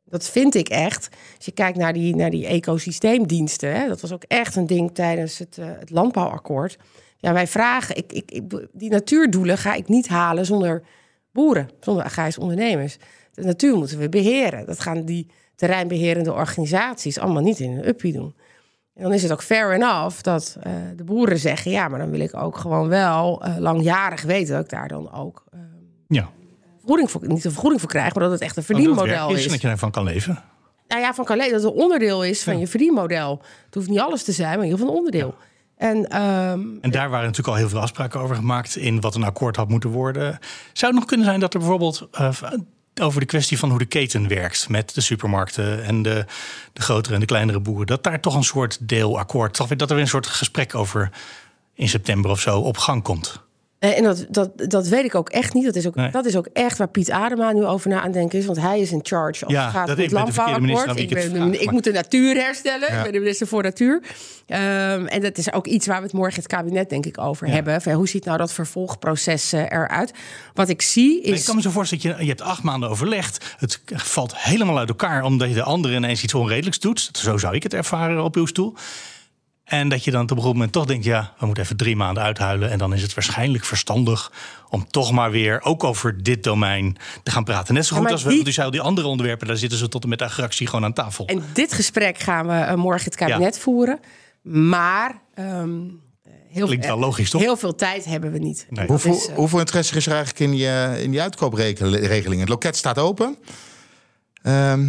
dat vind ik echt. Als je kijkt naar die, naar die ecosysteemdiensten, hè, dat was ook echt een ding tijdens het, eh, het landbouwakkoord. Ja, wij vragen, ik, ik, die natuurdoelen ga ik niet halen zonder boeren, zonder agrarische ondernemers. De natuur moeten we beheren. Dat gaan die terreinbeherende organisaties allemaal niet in een uppie doen. En dan is het ook fair enough dat eh, de boeren zeggen: ja, maar dan wil ik ook gewoon wel eh, langjarig weten dat ik daar dan ook eh, Ja. vergoeding voor, niet een vergoeding voor krijg, maar dat het echt een verdienmodel is. is. Dat je ervan kan leven. Nou ja, van kan leven, dat het een onderdeel is van Ja. je verdienmodel. Het hoeft niet alles te zijn, maar in ieder geval een onderdeel. En ehm, En daar waren natuurlijk al heel veel afspraken over gemaakt in wat een akkoord had moeten worden. Zou het nog kunnen zijn dat er bijvoorbeeld eh, over de kwestie van hoe de keten werkt met de supermarkten en de, de grotere en de kleinere boeren, dat daar toch een soort deelakkoord, dat er weer een soort gesprek over in september of zo op gang komt? Eh, En dat, dat, dat weet ik ook echt niet. Dat is ook, Nee. dat is ook echt waar Piet Adema nu over na aan denken is. Want hij is in charge als Ja, het gaat dat om ik het landbouwakkoord. Ik, ik het ben, vraag, ik maar- moet de natuur herstellen. Ja. Ik ben de minister voor natuur. Ehm, en dat is ook iets waar we het morgen het kabinet denk ik over hebben. Van, hoe ziet nou dat vervolgproces eh, eruit? Wat ik zie Ik is... kan me zo voorstellen dat je, je hebt acht maanden overlegd. Het valt helemaal uit elkaar omdat je de andere ineens iets onredelijks doet. Zo zou ik het ervaren op uw stoel. En dat je dan op een gegeven moment toch denkt... ja, we moeten even drie maanden uithuilen... en dan is het waarschijnlijk verstandig om toch maar weer... ook over dit domein te gaan praten. Net zo goed als we, die- want u zei al, die andere onderwerpen... daar zitten ze tot en met de agractie gewoon aan tafel. En dit gesprek gaan we eh, morgen het kabinet voeren. Maar ehm, heel, Klinkt wel logisch, toch? heel veel tijd hebben we niet. Nee. Hoeveel, is, hoeveel interesse is er eigenlijk in die, in die uitkoopregeling? Het loket staat open. Ehm,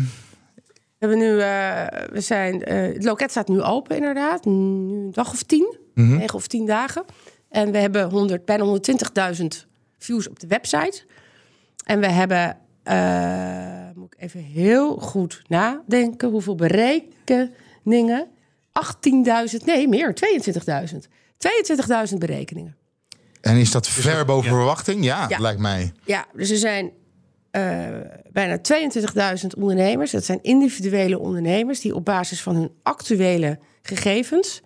We hebben nu, eh, we zijn, eh, het loket staat nu open inderdaad, nu een dag of tien, Mhm. negen of tien dagen. En we hebben 100, bijna 120.000 views op de website. En we hebben, eh, moet ik even heel goed nadenken, hoeveel berekeningen? 18.000, nee meer, 22.000. 22.000 berekeningen. en is dat ver boven ja. verwachting? Ja, Ja. lijkt mij. Ja, dus er zijn eh, bijna 22.000 ondernemers. Dat zijn individuele ondernemers die op basis van hun actuele gegevens.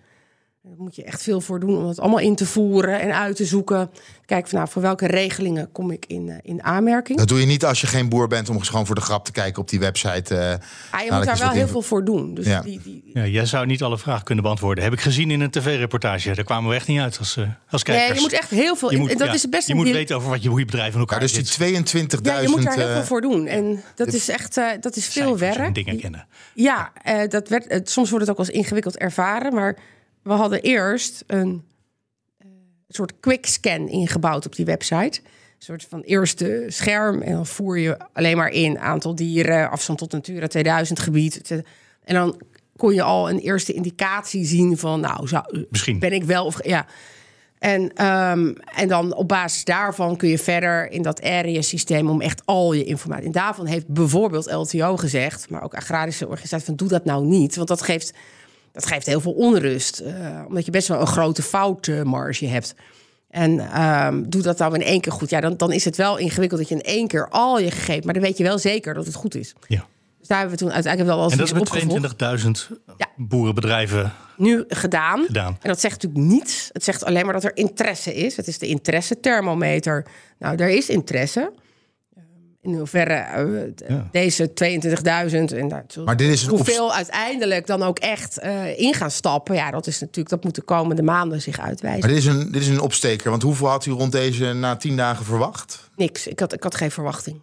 Daar moet je echt veel voor doen om het allemaal in te voeren en uit te zoeken. Kijk van nou, voor welke regelingen kom ik in, eh, in aanmerking. Dat doe je niet als je geen boer bent om gewoon voor de grap te kijken op die website. eh, Ah, je nou, moet dat daar wel heel veel voor doen. Dus Ja. die, die, Ja, jij zou niet alle vragen kunnen beantwoorden. Heb ik gezien in een tv-reportage. Daar kwamen we echt niet uit als, eh, als kijkers. nee, je moet echt heel veel. Je moet, en dat ja, is best je een moet weten over wat je, hoe je bedrijf in elkaar ja, dus die zit. 22.000. Ja, je moet daar heel veel voor doen. En dat is echt eh, dat is veel werk. dingen kennen. Ja, eh, dat werd, soms wordt het ook als ingewikkeld ervaren. Maar we hadden eerst een eh, soort quick scan ingebouwd op die website. Een soort van eerste scherm. En dan voer je alleen maar in aantal dieren, afstand tot Natura 2000 gebied. En dan kon je al een eerste indicatie zien van, nou, zou, Misschien. ben ik wel of ja. En, ehm, en dan op basis daarvan kun je verder in dat area systeem om echt al je informatie. En daarvan heeft bijvoorbeeld LTO gezegd, maar ook agrarische organisatie van doe dat nou niet, want dat geeft, dat geeft heel veel onrust, eh, omdat je best wel een grote foutmarge hebt. En ehm, doe dat dan in één keer goed. Ja, dan, dan is het wel ingewikkeld dat je in één keer al je gegeven. Maar dan weet je wel zeker dat het goed is. Ja. Dus daar hebben we toen uiteindelijk wel als En dat is iets met opgevolgd. 22.000 Ja. boerenbedrijven Nu gedaan. gedaan. En dat zegt natuurlijk niets. Het zegt alleen maar dat er interesse is. Het is de interesse-thermometer. Nou, er is interesse. In hoeverre eh, Ja. deze 22.000 en daar, Maar dit is hoeveel uiteindelijk dan ook echt eh, in gaan stappen. Ja, dat is natuurlijk dat moet de komende maanden zich uitwijzen. Maar dit is, een, dit is een opsteker. Want hoeveel had u rond deze na tien dagen verwacht? Niks. Ik had, ik had geen verwachting.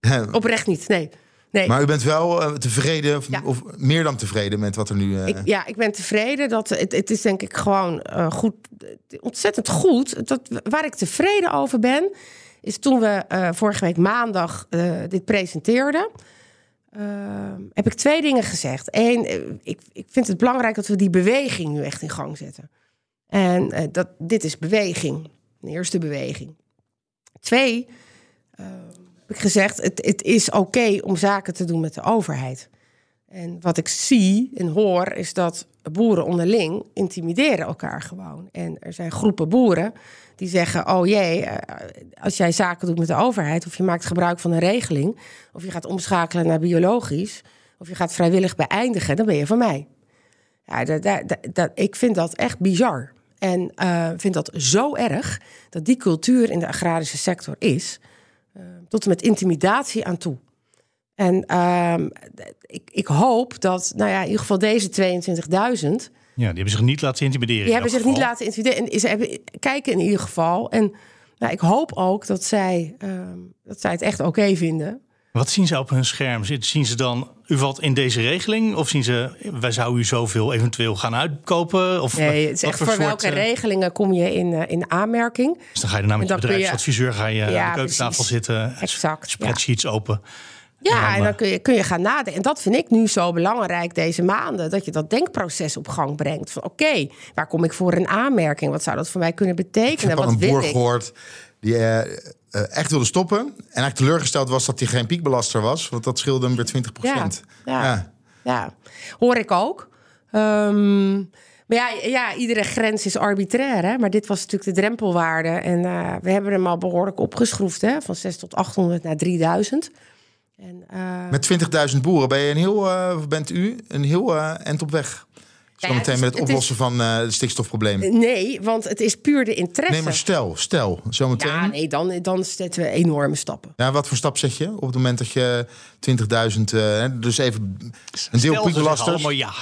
Oprecht niet. Nee. nee. Maar u bent wel eh, tevreden, of, Ja. of meer dan tevreden met wat er nu... Ik, ja, ik ben tevreden. Dat, het, het is denk ik gewoon goed, ontzettend goed. Dat, waar ik tevreden over ben, is toen we eh, vorige week maandag eh, dit presenteerden. eh, heb ik twee dingen gezegd. Eén, ik, ik vind het belangrijk dat we die beweging nu echt in gang zetten. En dat, dit is beweging. Een eerste beweging. Twee, heb ik gezegd, het, het is oké om zaken te doen met de overheid. En wat ik zie en hoor is dat boeren onderling intimideren elkaar gewoon. En er zijn groepen boeren die zeggen: Oh jee, eh, als jij zaken doet met de overheid, of je maakt gebruik van een regeling, of je gaat omschakelen naar biologisch, of je gaat vrijwillig beëindigen, dan ben je van mij. Ja, dat, dat, dat, ik vind dat echt bizar. En eh, vind dat zo erg dat die cultuur in de agrarische sector is, eh, tot en met intimidatie aan toe. En ehm, ik, ik hoop dat, nou ja, in ieder geval deze 22.000, Ja, die hebben zich niet laten intimideren. die hebben zich niet laten intimideren. En ze hebben kijken in ieder geval. En nou, ik hoop ook dat zij, ehm, dat zij het echt oké vinden. Wat zien ze op hun scherm? Zien ze dan, u valt in deze regeling? Of zien ze, wij zouden u zoveel eventueel gaan uitkopen? Of Nee, het is echt voor welke eh, regelingen kom je in, eh, in aanmerking. Dus dan ga je daarna met je- bedrijfsadviseur ga je Ja, aan de keukentafel precies. zitten. Exact, Spreadsheets open. Ja, en dan kun je, kun je gaan nadenken. En dat vind ik nu zo belangrijk deze maanden. Dat je dat denkproces op gang brengt. Van oké, waar kom ik voor een aanmerking? Wat zou dat voor mij kunnen Ik betekenen? heb al Wat een boer ik? gehoord die eh, eh, echt wilde stoppen. En eigenlijk teleurgesteld was dat hij geen piekbelaster was. Want dat scheelde hem weer 20 procent. Ja, ja. Ja, hoor ik ook. Ehm, maar ja, ja, iedere grens is arbitrair. Hè? Maar dit was natuurlijk de drempelwaarde. En eh, we hebben hem al behoorlijk opgeschroefd. Hè? Van 6 tot 800 naar 3000. En, eh, Met 20.000 boeren ben je een heel, eh, bent u een heel eh end op weg. ja, Zometeen met het het is- oplossen van eh het stikstofprobleem. nee, want het is puur de interesse. Nee, maar stel, stel, zometeen. ja, nee, dan, dan zetten we enorme stappen. Ja, wat voor stap zet je op het moment dat je 20.000, eh, dus even een deel piekbelasters. allemaal ja.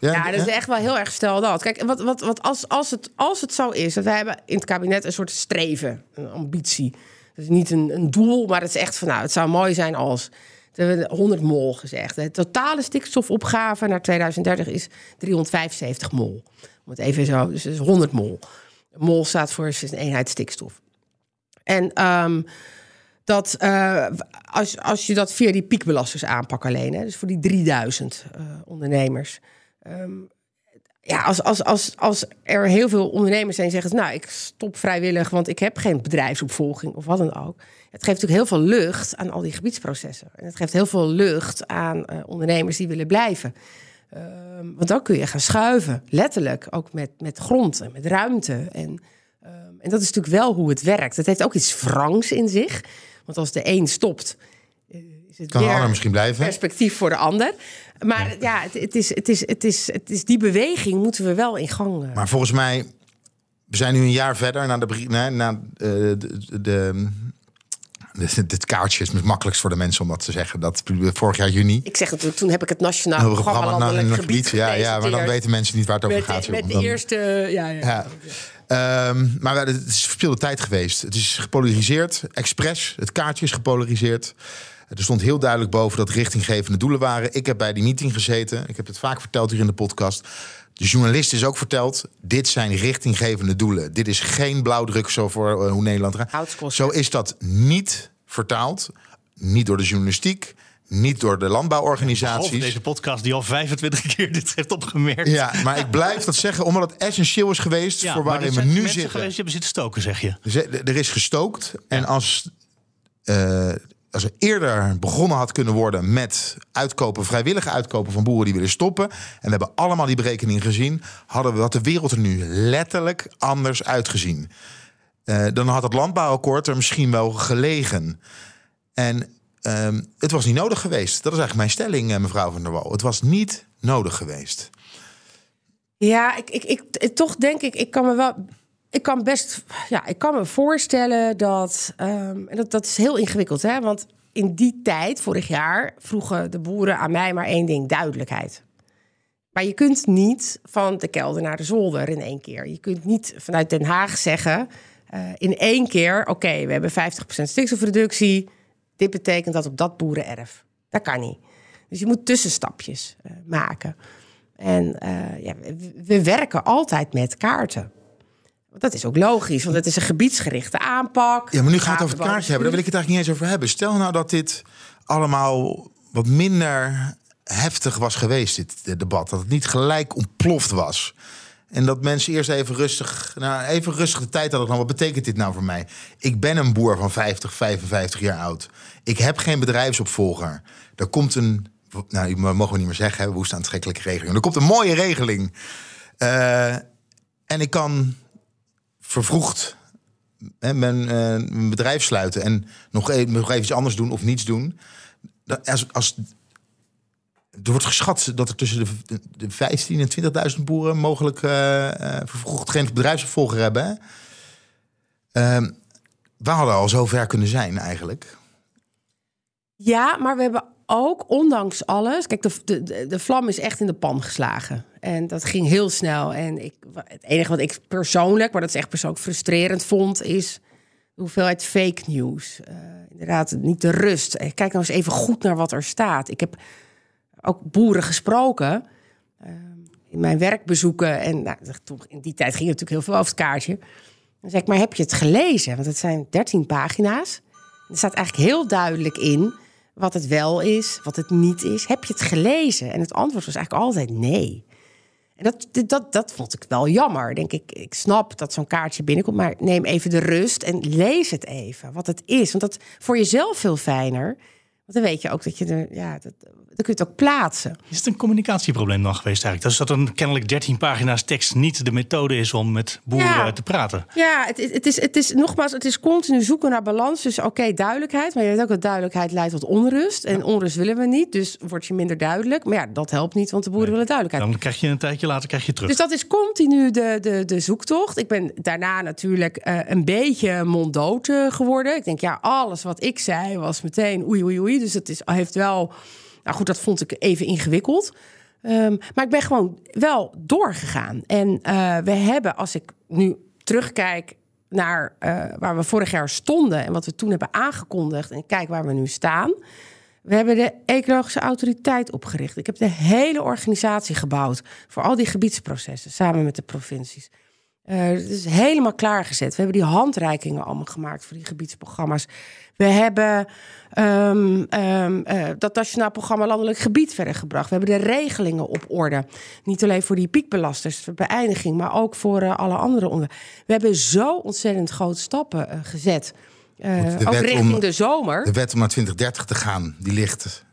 Ja, dat is echt wel heel erg stel dat. Kijk, wat, wat, wat als, als, het, als het zo is, dat wij hebben in het kabinet een soort streven, een ambitie. Het is niet een, een doel, maar het is echt van, nou, het zou mooi zijn als. We hebben 100 mol gezegd. De totale stikstofopgave naar 2030 is 375 mol. Om het even zo, dus is 100 mol. Mol staat voor een eenheid stikstof. En ehm, dat eh, als, als je dat via die piekbelasters aanpakt alleen, hè, dus voor die 3000 eh, ondernemers. Ehm, ja, als, als, als, als er heel veel ondernemers zijn die zeggen, nou, ik stop vrijwillig, want ik heb geen bedrijfsopvolging of wat dan ook. Het geeft natuurlijk heel veel lucht aan al die gebiedsprocessen. En het geeft heel veel lucht aan eh, ondernemers die willen blijven. Ehm, want dan kun je gaan schuiven, letterlijk, ook met, met grond en met ruimte. En, ehm, en dat is natuurlijk wel hoe het werkt. Het heeft ook iets wrangs in zich. Want als de een stopt, eh, is het Kan de weer ander misschien blijven. perspectief voor de ander. Maar ja, het, het, is, het, is, het, is, het is die beweging moeten we wel in gang. eh, Maar volgens mij, we zijn nu een jaar verder na de, brie- na, na, eh, de, de, de, dit kaartje is het makkelijkst voor de mensen om dat te zeggen. Dat vorig jaar juni. ik zeg natuurlijk, toen heb ik het nationaal Een programma, programma naar Landelijk een Gebied, gebied. Ja, ja, maar dan weten mensen niet waar het over met, gaat. met joh. de Dan- eerste... Ja, ja. Ja. Ehm, maar het is verspilde tijd geweest. Het is gepolariseerd, expres. Het kaartje is gepolariseerd. Er stond heel duidelijk boven dat richtinggevende doelen waren. Ik heb bij die meeting gezeten. Ik heb het vaak verteld hier in de podcast. De journalist is ook verteld. Dit zijn richtinggevende doelen. Dit is geen blauwdruk zo voor eh, hoe Nederland gaat. Zo is dat niet vertaald. Niet door de journalistiek. Niet door de landbouworganisaties. deze podcast die al 25 keer dit heeft opgemerkt. Ja, maar ik blijf dat zeggen omdat het essentieel is geweest Ja, voor waarin we nu zitten. geweest die hebben zitten stoken, zeg je. Er is gestookt. En als, eh, als er eerder begonnen had kunnen worden met uitkopen, vrijwillige uitkopen van boeren die willen stoppen. En we hebben allemaal die berekening gezien. Hadden we dat de wereld er nu letterlijk anders uitgezien. eh, dan had het landbouwakkoord er misschien wel gelegen. En ehm, het was niet nodig geweest. Dat is eigenlijk mijn stelling, eh, mevrouw van der Wal. Het was niet nodig geweest. Ja, ik, ik, ik, toch denk ik, ik kan me wel. Ik kan best. Ja, ik kan me voorstellen dat. ehm, en dat, dat is heel ingewikkeld, hè? Want in die tijd, vorig jaar, vroegen de boeren aan mij maar één ding: duidelijkheid. Maar je kunt niet van de kelder naar de zolder in één keer. Je kunt niet vanuit Den Haag zeggen eh, in één keer: oké, we hebben 50% stikstofreductie. Dit betekent dat op dat boerenerf. Dat kan niet. Dus je moet tussenstapjes eh, maken. En eh, ja, we, we werken altijd met kaarten. Want Dat is ook logisch, want het is een gebiedsgerichte aanpak. Ja, maar nu gaat het over het kaartje hebben. Daar wil ik het eigenlijk niet eens over hebben. Stel nou dat dit allemaal wat minder heftig was geweest, dit debat. Dat het niet gelijk ontploft was. En dat mensen eerst even rustig, nou, even rustig de tijd hadden. Nou, wat betekent dit nou voor mij? Ik ben een boer van 50, 55 jaar oud. Ik heb geen bedrijfsopvolger. Er komt een, nou, die mogen we niet meer zeggen, hè, woest aantrekkelijke regeling. Er komt een mooie regeling. Eh, en ik kan vervroegd hè, eh, mijn bedrijf sluiten en nog, e- nog even iets anders doen of niets doen. Als, als, er wordt geschat dat er tussen de, de, de 15 en 20.000 boeren mogelijk eh, eh, vervroegd geen bedrijfsopvolger hebben. Ehm, we hadden al zo ver kunnen zijn eigenlijk. Ja, maar we hebben ook, ondanks alles... Kijk, de, de, de- vlam is echt in de pan geslagen. En dat ging heel snel. En ik, het enige wat ik persoonlijk, maar dat is echt persoonlijk frustrerend vond... is de hoeveelheid fake news. Eh, inderdaad, niet de rust. Eh, Kijk nou eens even goed naar wat er staat. Ik heb ook boeren gesproken... eh, in mijn werkbezoeken. En nou, in die tijd ging het natuurlijk heel veel over het kaartje. Dan zeg ik, maar heb je het gelezen? Want het zijn 13 pagina's. Er staat eigenlijk heel duidelijk in wat het wel is, wat het niet is. Heb je het gelezen? En het antwoord was eigenlijk altijd nee. En dat, dat, dat vond ik wel jammer. Denk ik, ik snap dat zo'n kaartje binnenkomt, maar neem even de rust en lees het even, wat het is. Want dat voor jezelf veel fijner. Want dan weet je ook dat je er, ja, dat, dan kun je het ook plaatsen. Is het een communicatieprobleem dan geweest eigenlijk? Dus dat een kennelijk 13 pagina's tekst niet de methode is om met boeren Ja. te praten? Ja, het, is- het, is, het is nogmaals, het is continu zoeken naar balans. Dus oké, duidelijkheid. Maar je weet ook dat duidelijkheid leidt tot onrust. En onrust willen we niet. Dus word je minder duidelijk. Maar ja, dat helpt niet, want de boeren willen duidelijkheid. Dan krijg je een tijdje later krijg je terug. Dus dat is continu de, de, de zoektocht. Ik ben daarna natuurlijk eh, een beetje monddood eh, geworden. Ik denk, ja, alles wat ik zei was meteen oei, oei, oei. Dus het is, heeft wel... Nou goed, dat vond ik even ingewikkeld. Ehm, maar ik ben gewoon wel doorgegaan. En eh, we hebben, als ik nu terugkijk naar eh, waar we vorig jaar stonden... en wat we toen hebben aangekondigd... en kijk waar we nu staan... We hebben de Ecologische Autoriteit opgericht. Ik heb de hele organisatie gebouwd voor al die gebiedsprocessen samen met de provincies. Eh, het is helemaal klaargezet. We hebben die handreikingen allemaal gemaakt voor die gebiedsprogramma's. We hebben ehm, ehm, eh, dat Nationaal Programma Landelijk Gebied verder gebracht. We hebben de regelingen op orde. Niet alleen voor die piekbelasters, voor beëindiging, maar ook voor eh, alle andere onderwerpen. We hebben zo ontzettend grote stappen eh, gezet. Ook richting om- de zomer. De wet om naar 2030 te gaan, die ligt.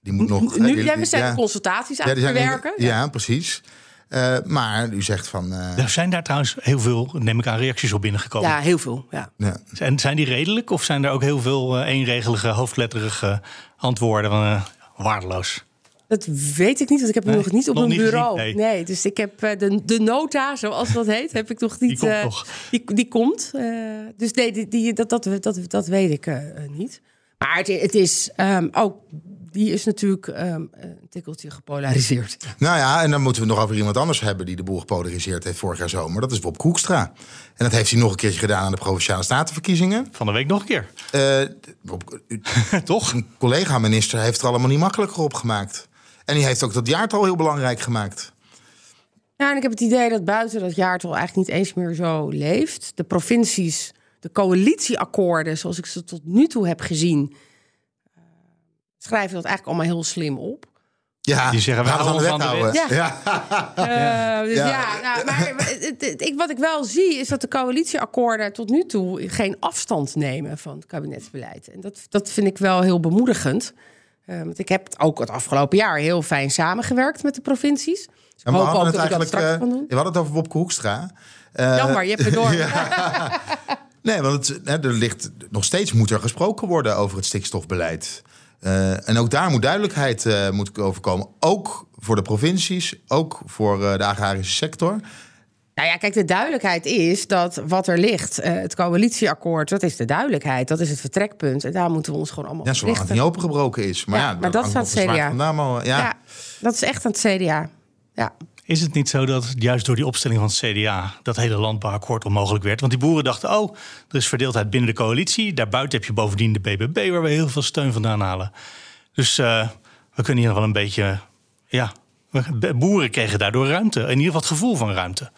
Die moet nog. Nu, die- ja, we zijn ja. consultaties aan het verwerken. Ja, precies. Eh, maar u zegt van. eh, Er zijn daar trouwens heel veel, neem ik aan, reacties op binnengekomen. Ja, heel veel. Ja. ja. En zijn die redelijk of zijn er ook heel veel eh, eenregelige, hoofdletterige antwoorden van eh, waardeloos? Dat weet ik niet, want ik heb hem Nee, nog niet op nog niet bureau. gezien, nee. nee. dus ik heb de, de nota, zoals dat heet, heb ik nog niet. komt eh, nog. Die, die komt. eh, dus nee, die, die, dat, dat, dat, dat weet ik niet. Maar het, het is ehm, ook. Die is natuurlijk ehm, een tikkeltje gepolariseerd. Nou ja, en dan moeten we nog over iemand anders hebben die de boel gepolariseerd heeft vorig jaar zomer. Dat is Bob Koekstra. En dat heeft hij nog een keertje gedaan aan de provinciale statenverkiezingen. Van de week nog een keer. Eh, Bob, u- Toch? een collega-minister heeft er allemaal niet makkelijker op gemaakt. En die heeft ook dat jaartal heel belangrijk gemaakt. Ja, en ik heb het idee dat buiten dat jaartal eigenlijk niet eens meer zo leeft. De provincies, de coalitieakkoorden, zoals ik ze tot nu toe heb gezien, schrijven dat eigenlijk allemaal heel slim op. Ja, Die zeggen, we gaan de houden wet. Ja. Dus Ja. ja, nou, maar het, het- ik, wat ik wel zie is dat de coalitieakkoorden tot nu toe geen afstand nemen van het kabinetsbeleid. En dat, dat vind ik wel heel bemoedigend. Eh, want ik heb ook het afgelopen jaar heel fijn samengewerkt met de provincies. Dus En we hoop ook het dat ik dat eigenlijk. straks eh, kan doen. we hadden het over Bob Hoekstra. Eh, Jammer, je hebt het door. Nee, want het, er ligt nog steeds moet er gesproken worden over het stikstofbeleid. Eh, en ook daar moet duidelijkheid eh, moet over komen. Ook voor de provincies, ook voor eh, de agrarische sector. Nou ja, kijk, de duidelijkheid is dat wat er ligt, het coalitieakkoord, dat is de duidelijkheid. Dat is het vertrekpunt. En daar moeten we ons gewoon allemaal Ja, zolang het niet opengebroken is. Maar Ja, ja, maar dat staat zwaard CDA. vandaan, maar, ja. Ja. dat is echt aan het CDA. Ja. Is het niet zo dat juist door die opstelling van het CDA dat hele landbouwakkoord onmogelijk werd? Want die boeren dachten, oh, er is verdeeldheid binnen de coalitie. Daarbuiten heb je bovendien de BBB, waar we heel veel steun vandaan halen. Dus eh, we kunnen hier nog wel een beetje, ja, boeren kregen daardoor ruimte. In ieder geval het gevoel van ruimte.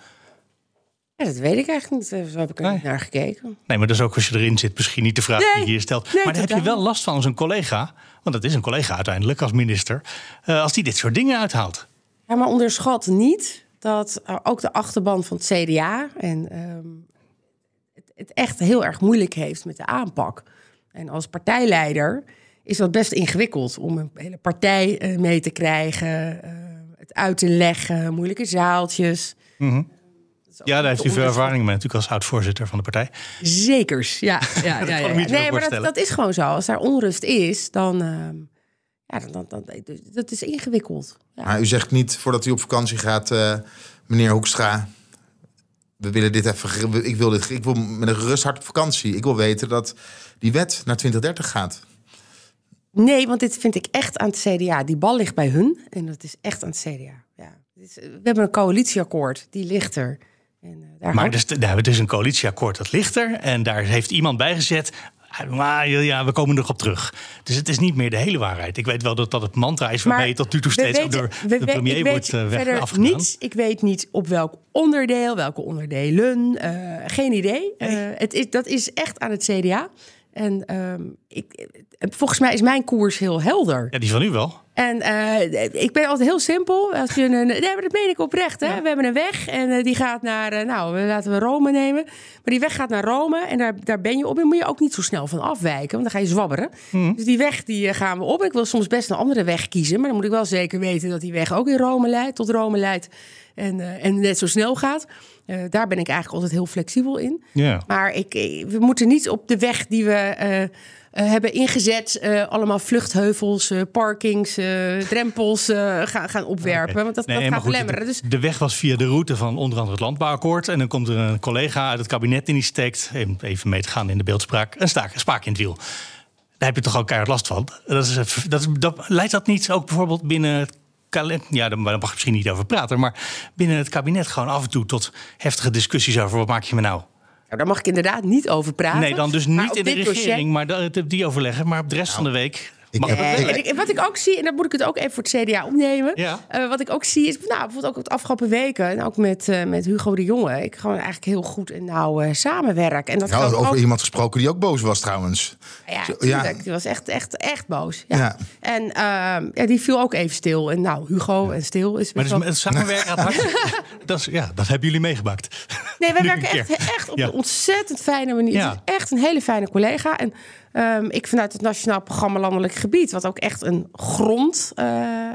Ja, dat weet ik eigenlijk niet. Zo heb ik er Nee. niet naar gekeken. Nee, maar dat is ook als je erin zit misschien niet de vraag die je hier stelt. Nee, maar dan heb je wel last van als een collega, want dat is een collega uiteindelijk als minister, eh, als die dit soort dingen uithaalt. Ja, maar onderschat niet dat eh, ook de achterban van het CDA en, ehm, het, het echt heel erg moeilijk heeft met de aanpak. En als partijleider is dat best ingewikkeld om een hele partij eh, mee te krijgen, eh, het uit te leggen, moeilijke zaaltjes. Ja, daar heeft u veel ervaring mee, natuurlijk als oud-voorzitter van de partij. Zekers, ja. ja, ja, Nee, maar dat, dat is gewoon zo. Als daar onrust is, dan, ehm, ja, dan, dan, dan dat is ingewikkeld. Ja. Maar u zegt niet voordat u op vakantie gaat, eh, meneer Hoekstra. We willen dit even. Ik wil, dit, ik wil met een gerust hart op vakantie. Ik wil weten dat die wet naar 2030 gaat. Nee, want dit vind ik echt aan het CDA. Die bal ligt bij hun en dat is echt aan het CDA. Ja. Is- We hebben een coalitieakkoord, die ligt er. En, eh, daar Maar dus, nou, het is een coalitieakkoord, dat ligt er. En daar heeft iemand bij gezet. Maar ja, we komen er nog op terug. Dus het is niet meer de hele waarheid. Ik weet wel dat dat het mantra is waarmee tot nu toe steeds weten- door de premier wordt uh, verder afgedaan. niets. Ik weet niet op welk onderdeel, welke onderdelen. eh, geen idee. Eh, het is, dat is echt aan het CDA. En ehm, ik, eh, volgens mij is mijn koers heel helder. Ja, die van u wel. En eh, ik ben altijd heel simpel. Als je een, nee, maar dat meen ik oprecht. Hè? We hebben een weg en eh, die gaat naar, eh, nou, laten we Rome nemen. Maar die weg gaat naar Rome en daar, daar ben je op. En moet je ook niet zo snel van afwijken, want dan ga je zwabberen. Dus die weg die eh, gaan we op. Ik wil soms best een andere weg kiezen, maar dan moet ik wel zeker weten dat die weg ook in Rome leidt, tot Rome leidt en, eh, en net zo snel gaat. Eh, daar ben ik eigenlijk altijd heel flexibel in. Ja. Maar ik, ik- we moeten niet op de weg die we eh, eh, hebben ingezet, eh, allemaal vluchtheuvels, eh, parkings, eh, drempels eh, gaan, gaan opwerpen. Want dat, Nee, dat gaat belemmeren. de, Dus de weg was via de route van onder andere het landbouwakkoord. En dan komt er een collega uit het kabinet in die steekt, even mee te gaan in de beeldspraak, een staak, een spaak in het wiel. Daar heb je toch ook keihard last van. Dat is, dat is, dat, leidt dat niet ook bijvoorbeeld binnen het ja, daar mag je misschien niet over praten, maar binnen het kabinet gewoon af en toe tot heftige discussies over wat maak je me nou? nou, daar mag ik inderdaad niet over praten. Nee, dan dus niet in de dit dossier- regering, maar dat- die overleggen. Maar op de rest van de week ik- ik- en ik- wat ik ook zie, en dan moet ik het ook even voor het CDA opnemen. Ja. Eh, wat ik ook zie is, nou, bijvoorbeeld ook het afgelopen weken, en ook met, eh, met Hugo de Jonge, ik gewoon eigenlijk heel goed en nauw eh, samenwerk. En dat Nou, over ook iemand gesproken die ook boos was trouwens. Ja, Zo, ja. Die was echt, echt, echt boos. Ja. Ja. En ehm, ja, die viel ook even stil. En nou, Hugo en stil is Maar dus wel... het samenwerken gaat dat, is, ja, dat hebben jullie meegemaakt. Nee, wij Nu werken echt, echt op Ja. een ontzettend fijne manier. Ja. Het is echt een hele fijne collega. En ehm, ik vanuit het Nationaal Programma Landelijk Gebied... wat ook echt een grond eh, eh,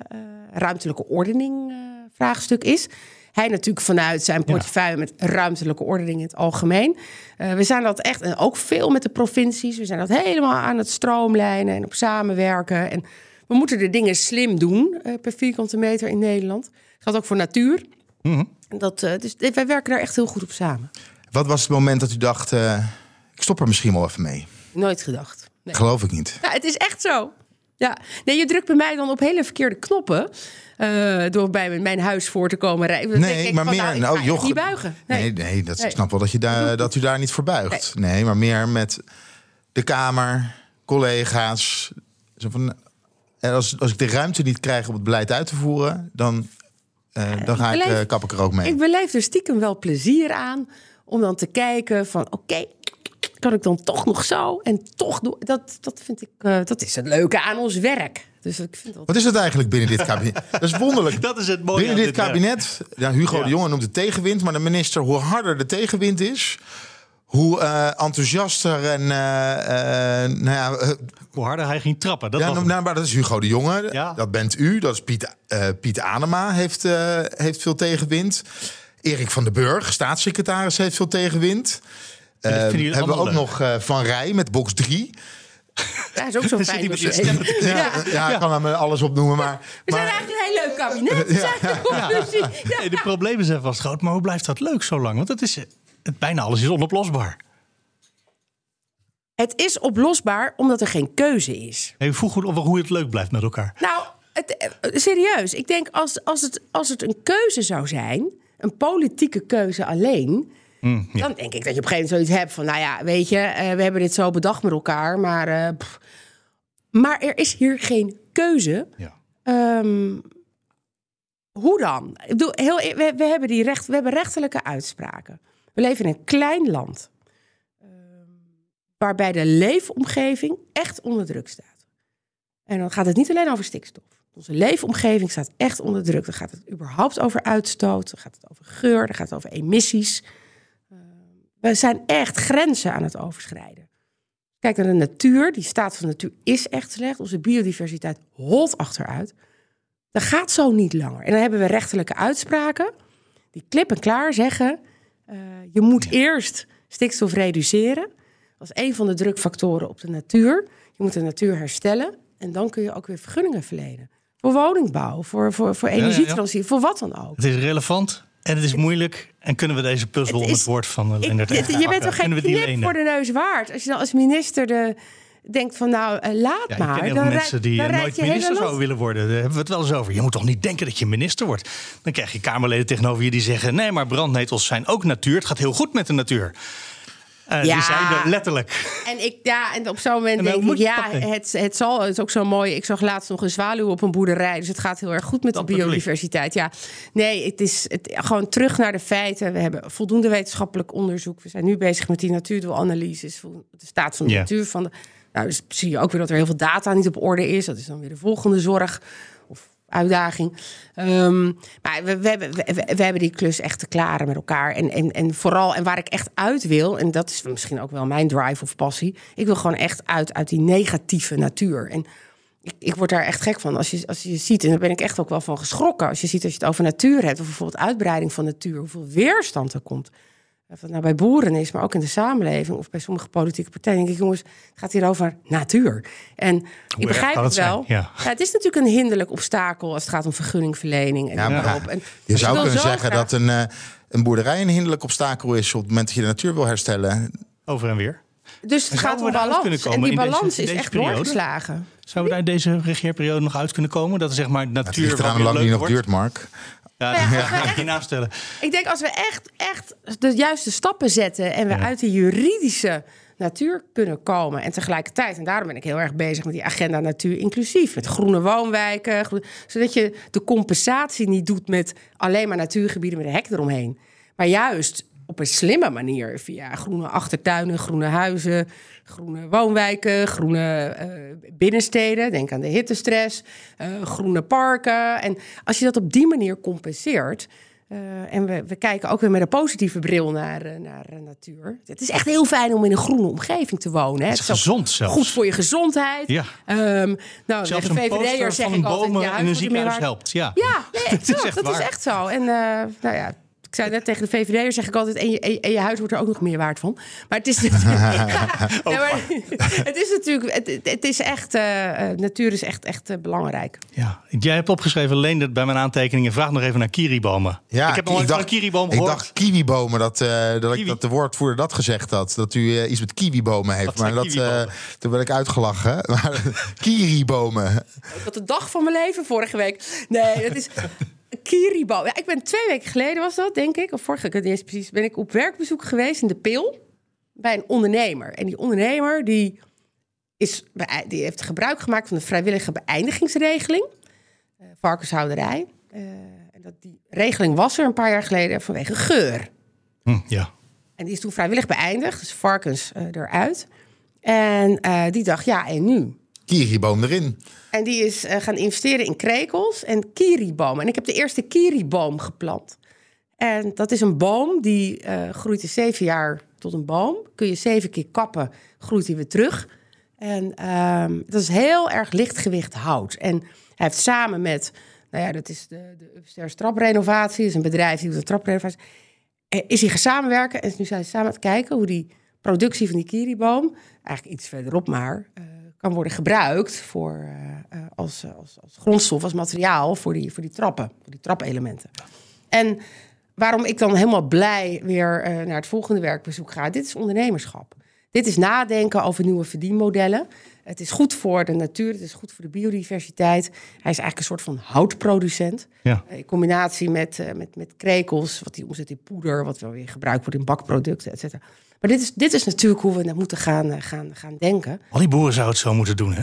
ruimtelijke ordening eh, vraagstuk is... Hij natuurlijk vanuit zijn portefeuille met ruimtelijke ordening in het algemeen. We zijn dat echt, en ook veel met de provincies. We zijn dat helemaal aan het stroomlijnen en op samenwerken. En we moeten de dingen slim doen per vierkante meter in Nederland. Dat geldt ook voor natuur. Mhm. Dat, dus wij werken daar echt heel goed op samen. Wat was het moment dat u dacht, ik stop er misschien wel even mee? Nooit gedacht. Nee. Geloof ik niet. Ja, het is echt zo. Ja, nee, je drukt bij mij dan op hele verkeerde knoppen. eh, door bij mijn huis voor te komen rijden. Nee, ik maar van, meer. nou, Nou, echt niet buigen. Nee. Nee, nee, dat, Nee. ik snap wel dat, je daar, dat u daar niet voor buigt. Nee, maar meer met de Kamer, collega's. Zo van, eh, als, als ik de ruimte niet krijg om het beleid uit te voeren, dan, eh, dan ga ik, beleef- kap ik er ook mee. Ik beleef er stiekem wel plezier aan om dan te kijken van oké, kan ik dan toch nog zo en toch doen. Dat, dat vind ik, eh, dat is het leuke aan ons werk. Dus ik vind dat. Wat is het eigenlijk binnen dit kabinet? Dat is wonderlijk. Dat is het mooie Binnen dit kabinet, ja, Hugo Ja. de Jonge noemt het tegenwind, maar de minister, hoe harder de tegenwind is, hoe eh, enthousiaster en, eh, eh, nou ja, Hoe harder hij ging trappen. Dat ja, was nou, hem. maar dat is Hugo de Jonge. Ja. Dat bent u. Dat is Piet, eh, Piet Anema heeft, eh, heeft veel tegenwind. Erik van den Burg, staatssecretaris, heeft veel tegenwind. Dat jullie hebben we ook nog uh, Van Rij met box 3. Ja, is ook zo fijn. Ja, ja, ja, ik kan hem alles opnoemen, maar... We zijn maar eigenlijk een heel leuk kabinet. Ja. Nee, de problemen zijn vast groot, maar hoe blijft dat leuk zo lang? Want het is, het, bijna alles is onoplosbaar. Het is oplosbaar omdat er geen keuze is. Hey, vroeg hoe, hoe het leuk blijft met elkaar. Nou, het, eh, serieus. Ik denk als, als, het, als het een keuze zou zijn, een politieke keuze alleen. Mm, ja. Dan denk ik dat je op een gegeven moment zoiets hebt van, nou ja, weet je, eh, we hebben dit zo bedacht met elkaar, maar, eh, maar er is hier geen keuze. Ja. Ehm, hoe dan? Ik bedoel, heel, e- we, we, hebben die recht, we hebben rechterlijke uitspraken. We leven in een klein land. ehm, waarbij de leefomgeving echt onder druk staat. En dan gaat het niet alleen over stikstof. Onze leefomgeving staat echt onder druk. Dan gaat het überhaupt over uitstoot. Dan gaat het over geur. Dan gaat het over emissies. We zijn echt grenzen aan het overschrijden. Kijk naar de natuur. Die staat van de natuur is echt slecht. Onze biodiversiteit holt achteruit. Dat gaat zo niet langer. En dan hebben we rechterlijke uitspraken. Die klip en klaar zeggen... Uh, je moet ja. eerst stikstof reduceren. Dat is een van de drukfactoren op de natuur. Je moet de natuur herstellen. En dan kun je ook weer vergunningen verlenen. Voor woningbouw, voor, voor, voor energietransitie, ja, ja, voor wat dan ook. Het is relevant en het is moeilijk. En kunnen we deze puzzel het, is, het woord van Leendert Je bent toch geen knip voor de neus waard? Als je dan als minister de, denkt van nou, uh, laat ja, maar. Ik dan mensen die dan nooit minister zouden willen worden. Daar hebben we het wel eens over. Je moet toch niet denken dat je minister wordt? Dan krijg je Kamerleden tegenover je die zeggen... nee, maar brandnetels zijn ook natuur. Het gaat heel goed met de natuur. Uh, ja. Die zijn er letterlijk. En, ik, ja, en op zo'n moment denk ik, ja, het, het zal. Het is ook zo mooi. Ik zag laatst nog een zwaluw op een boerderij. Dus het gaat heel erg goed met Dat de biodiversiteit. Ja, nee, het is het, gewoon terug naar de feiten. We hebben voldoende wetenschappelijk onderzoek. We zijn nu bezig met die natuurdoelanalyses. De staat van de natuur. Van de, nou, dus zie je ook weer dat er heel veel data niet op orde is. Dat is dan weer de volgende zorg. Uitdaging. Ehm, maar we, we, hebben, we, we hebben die klus echt te klaren met elkaar. En, en, en vooral, en waar ik echt uit wil, en dat is misschien ook wel mijn drive of passie. Ik wil gewoon echt uit, uit die negatieve natuur. En ik, ik word daar echt gek van. Als je, als je ziet, en daar ben ik echt ook wel van geschrokken. Als je ziet als je het over natuur hebt, of bijvoorbeeld uitbreiding van natuur, hoeveel weerstand er komt. Of dat nou bij boeren is, maar ook in de samenleving of bij sommige politieke partijen. Denk ik, jongens, het gaat hier over natuur. En ik begrijp het het wel. Ja. Ja, het is natuurlijk een hinderlijk obstakel als het gaat om vergunningverlening. En Ja, maar. En je zou kunnen zo zeggen graag- dat een, eh, een boerderij een hinderlijk obstakel is op het moment dat je de natuur wil herstellen. Over en weer. Dus het En gaat om balans. kunnen komen En die in deze- balans in is deze echt periode? doorgeslagen. Zouden we daar deze regeerperiode nog uit kunnen komen? Dat er zeg maar Het natuur ligt wat eraan hoe lang die nog wordt? duurt, Mark. Ja, ja, we ga ik je naast stellen. Ik denk als we echt, echt de juiste stappen zetten en we Ja. uit de juridische natuur kunnen komen. En tegelijkertijd, en daarom ben ik heel erg bezig met die agenda natuur inclusief. Met groene woonwijken. zodat je de compensatie niet doet met alleen maar natuurgebieden met een hek eromheen. Maar juist op een slimme manier. Via groene achtertuinen, groene huizen, groene woonwijken, groene eh, binnensteden. Denk aan de hittestress, eh, groene parken. En als je dat op die manier compenseert. eh, en we, we kijken ook weer met een positieve bril naar, naar natuur. Het is echt heel fijn om in een groene omgeving te wonen. Hè. Het is gezond zelfs. Goed voor je gezondheid. Ja. Ehm nou, Zelfs VVD'er poster zeg ik altijd... bomen ja, in een ziekenhuis helpt. Ja. Ja, nee, Dat is echt dat is echt zo. En nou ja, ik zei net tegen de VVD'er zeg ik altijd... En je, en je- en je huis wordt er ook nog meer waard van. Maar het is natuurlijk... Ja, maar het is natuurlijk... Het, het is echt... eh, eh, natuur is echt, echt eh, belangrijk. Ja. Jij hebt opgeschreven, Leendert, bij mijn aantekeningen... vraag nog even naar kiribomen. Ja, ik heb nog nooit van een kiriboom ik gehoord. dacht kiwibomen, dat, eh, dat, ik, dat de woordvoerder dat gezegd had. Dat u iets met kiwibomen heeft. Maar dat, kiwibomen? eh, toen werd ik uitgelachen. Maar kiribomen. Ik had de dag van mijn leven vorige week. Nee, dat is... Kiribo. Ja, ik ben twee weken geleden was dat, denk ik. Of vorige ik weet niet eens precies. Ben ik op werkbezoek geweest in de Pil. Bij een ondernemer. En die ondernemer die, is, die heeft gebruik gemaakt van de vrijwillige beëindigingsregeling. eh, varkenshouderij. Eh, en dat, die regeling was er een paar jaar geleden vanwege geur. Hm, ja. En die is toen vrijwillig beëindigd. Dus varkens eh, eruit. En die dacht, ja, en nu? Kiriboom erin. En die is eh, gaan investeren in krekels en kiribomen. En ik heb de eerste kiriboom geplant. En dat is een boom die eh, groeit in zeven jaar tot een boom. Kun je zeven keer kappen, groeit hij weer terug. En ehm, dat is heel erg lichtgewicht hout. En hij heeft samen met Nou ja, dat is de, de Upstairs traprenovatie. Is een bedrijf die doet een traprenovatie. Eh, Is hij gaan samenwerken en nu zijn ze samen aan het kijken hoe die productie van die kiriboom, eigenlijk iets verderop maar, kan worden gebruikt voor, eh, eh, als, eh, als, als grondstof, als materiaal voor die, voor die trappen, voor die trapelementen. En waarom ik dan helemaal blij weer naar het volgende werkbezoek ga, dit is ondernemerschap. Dit is nadenken over nieuwe verdienmodellen. Het is goed voor de natuur, het is goed voor de biodiversiteit. Hij is eigenlijk een soort van houtproducent. Ja. In combinatie met, met, met krekels, wat hij omzet in poeder, wat wel weer gebruikt wordt in bakproducten, et cetera. Maar dit is, dit is natuurlijk hoe we dat moeten gaan, eh, gaan, gaan denken. Al die boeren zouden het zo moeten doen, hè?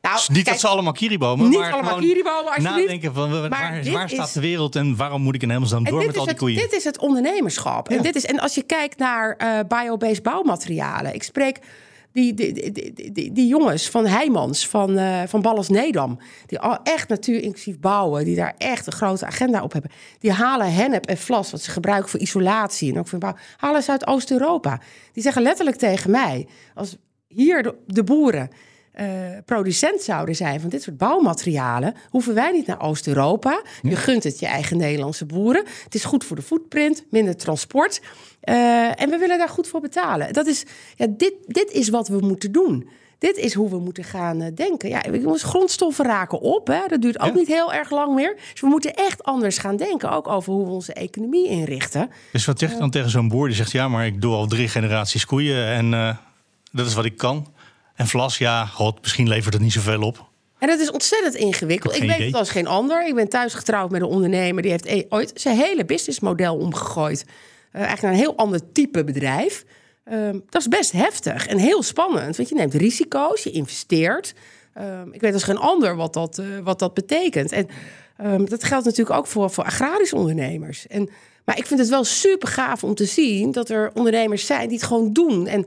Nou, Dus niet kijk, dat ze allemaal kiribomen, niet maar allemaal kiribomen, alsjeblieft. nadenken van waar, Maar waar staat is- de wereld en waarom moet ik in hemelsnaam door met al die het, koeien? dit is het ondernemerschap. En, dit is, en als je kijkt naar eh biobased bouwmaterialen. Ik spreek die, die, die, die, die, jongens van Heijmans, van, eh van Ballas Nedam. Die al echt natuurinclusief bouwen. Die daar echt een grote agenda op hebben. Die halen hennep en vlas, wat ze gebruiken voor isolatie. En ook voor bouw. Halen ze uit Oost-Europa. Die zeggen letterlijk tegen mij. Als hier de boeren eh, producent zouden zijn van dit soort bouwmaterialen, hoeven wij niet naar Oost-Europa. Je gunt het je eigen Nederlandse boeren. Het is goed voor de footprint, minder transport. Eh, en we willen daar goed voor betalen. Dat is, ja, dit, dit is wat we moeten doen. Dit is hoe we moeten gaan eh, denken. Ja, jongens, grondstoffen raken op. Hè? Dat duurt ook Ja. niet heel erg lang meer. Dus we moeten echt anders gaan denken. Ook over hoe we onze economie inrichten. Dus wat zeg je dan tegen zo'n boer die zegt... ja, maar ik doe al drie generaties koeien en dat is wat ik kan. En vlas, ja, god, misschien levert het niet zoveel op. En dat is ontzettend ingewikkeld. Ik weet idee. het als geen ander. Ik ben thuis getrouwd met een ondernemer. Die heeft e- ooit zijn hele businessmodel omgegooid. Eh, eigenlijk naar een heel ander type bedrijf. Ehm, dat is best heftig en heel spannend. Want je neemt risico's, je investeert. Ehm, ik weet als geen ander wat dat, eh, wat dat betekent. En ehm, dat geldt natuurlijk ook voor, voor agrarische ondernemers. En, maar ik vind het wel super gaaf om te zien dat er ondernemers zijn die het gewoon doen. En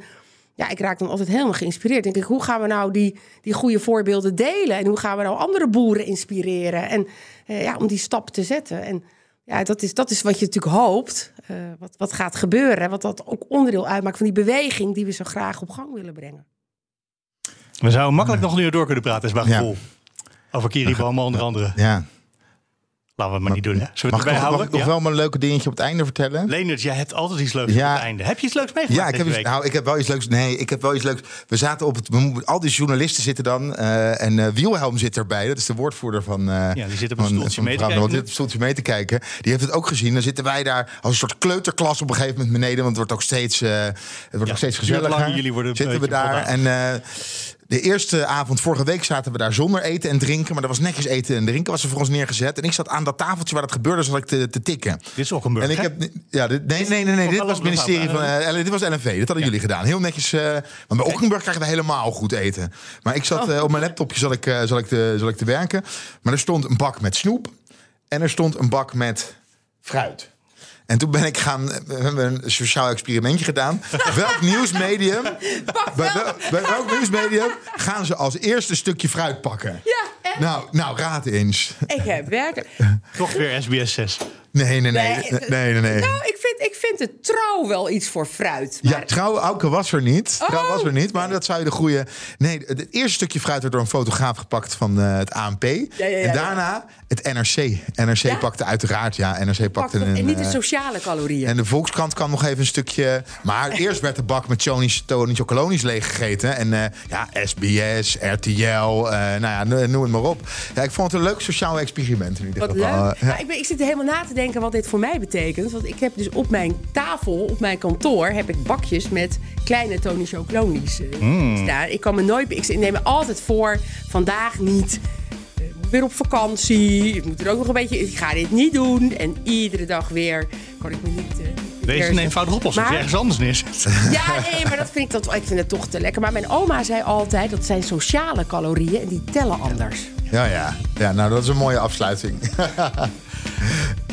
ja, ik raak dan altijd helemaal geïnspireerd. Denk ik, hoe gaan we nou die, die goede voorbeelden delen? En hoe gaan we nou andere boeren inspireren? En eh, ja, om die stap te zetten. En ja, dat is, dat is wat je natuurlijk hoopt. eh, wat, wat gaat gebeuren. en Wat dat ook onderdeel uitmaakt van die beweging die we zo graag op gang willen brengen. We zouden makkelijk nog een uur door kunnen praten, is mijn Ja. gevoel. Over kiribomen onder andere. Ja. Laten we het maar niet doen, hè? Mag ik nog, mag houden? ik nog Ja? wel mijn leuke dingetje op het einde vertellen? Leendert, jij hebt altijd iets leuks Ja. op het einde. Heb je iets leuks meegemaakt Ja, ik heb, iets- nou, ik heb wel iets leuks. Nee, ik heb wel iets leuks. We zaten op het. we Al die journalisten zitten dan. eh, en eh Wielhelm zit erbij. Dat is de woordvoerder van. eh Ja, die zit op een stoeltje van mee te kijken. Zit op een stoeltje mee te kijken. Die heeft het ook gezien. Dan zitten wij daar als een soort kleuterklas op een gegeven moment beneden. Want het wordt ook steeds, het wordt ook steeds gezelliger. jullie worden een zitten we daar. En eh, de eerste avond, vorige week, zaten we daar zonder eten en drinken. Maar er was netjes eten en drinken was er voor ons neergezet. En ik zat aan dat tafeltje waar dat gebeurde, zat ik te, te tikken. Dit is Ockenburg, En ik heb, ja, dit, nee, nee, nee, dit was het ministerie van, eh, dit was LNV. Dat hadden jullie gedaan. Heel netjes. eh maar bij Ockenburg krijgen we helemaal goed eten. Maar ik zat eh, op mijn laptopje zat ik, zat ik te, zat ik te werken. Maar er stond een bak met snoep en er stond een bak met fruit. En toen ben ik gaan, we hebben een sociaal experimentje gedaan. Welk nieuwsmedium, bij, wel- bij welk nieuwsmedium gaan ze als eerste stukje fruit pakken? Ja, en Nou, nou, raad eens. ik heb werkelijk... Toch weer SBS 6. Nee, nee, nee. Nee, Nee, nee, nee. Nou, ik vind, ik vind het trouw wel iets voor fruit. Ja, Maar trouw Auke was er niet. Trouw Oh. was er niet, maar dat zou je de goede... Nee, het eerste stukje fruit werd door een fotograaf gepakt van eh, het ANP. ja, ja, en ja. daarna het NRC. NRC Ja? pakte uiteraard, ja, NRC pak pakte een... en niet de eh, sociale calorieën. en de Volkskrant kan nog even een stukje... Maar eerst werd de bak met Tony, Tony Chocolonies leeggegeten. En eh, ja, SBS, RTL, eh, nou ja, no- noem het maar op. Ja, ik vond het een leuk sociaal experiment in ieder Wat leuk. Ja. Maar ik, ben, ik zit helemaal na te denken wat dit voor mij betekent. Want ik heb dus op mijn tafel, op mijn kantoor, heb ik bakjes met kleine Tony Chocolonies eh, Hmm. staan. Ik kan me nooit... Ik neem me altijd voor, vandaag niet. eh, ik moet weer op vakantie. Ik moet er ook nog een beetje... Ik ga dit niet doen. En iedere dag weer kan ik me niet... niet Deze is beheersen. een eenvoudige oplossing. Maar- Ergens anders neerzet. Ja, nee, maar dat vind ik, dat, ik vind het toch te lekker. Maar mijn oma zei altijd, dat zijn sociale calorieën en die tellen anders. Ja, ja. ja, nou dat is een mooie afsluiting.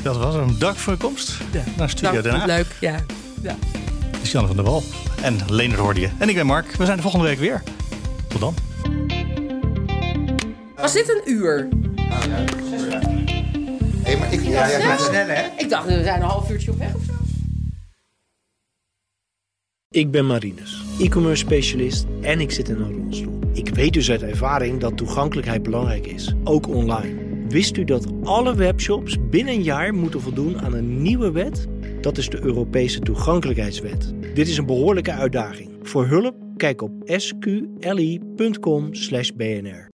Dat was een dank voor je komst naar Studio Nou, Den Haag. leuk, ja. ja. Christiane van der Wal. En Leonard hoorde je. En ik ben Mark. We zijn de volgende week weer. Tot dan. Was dit een uur? Hey, maar ik, ja, ja, ik- Snel, hè? Ik dacht, we zijn een half uurtje op weg of zo. Ik ben Marinus, e-commerce specialist en ik zit in een rolstoel. Ik weet dus uit ervaring dat toegankelijkheid belangrijk is, ook online. Wist u dat alle webshops binnen een jaar moeten voldoen aan een nieuwe wet? Dat is de Europese toegankelijkheidswet. Dit is een behoorlijke uitdaging. Voor hulp kijk op sqli.com/bnr.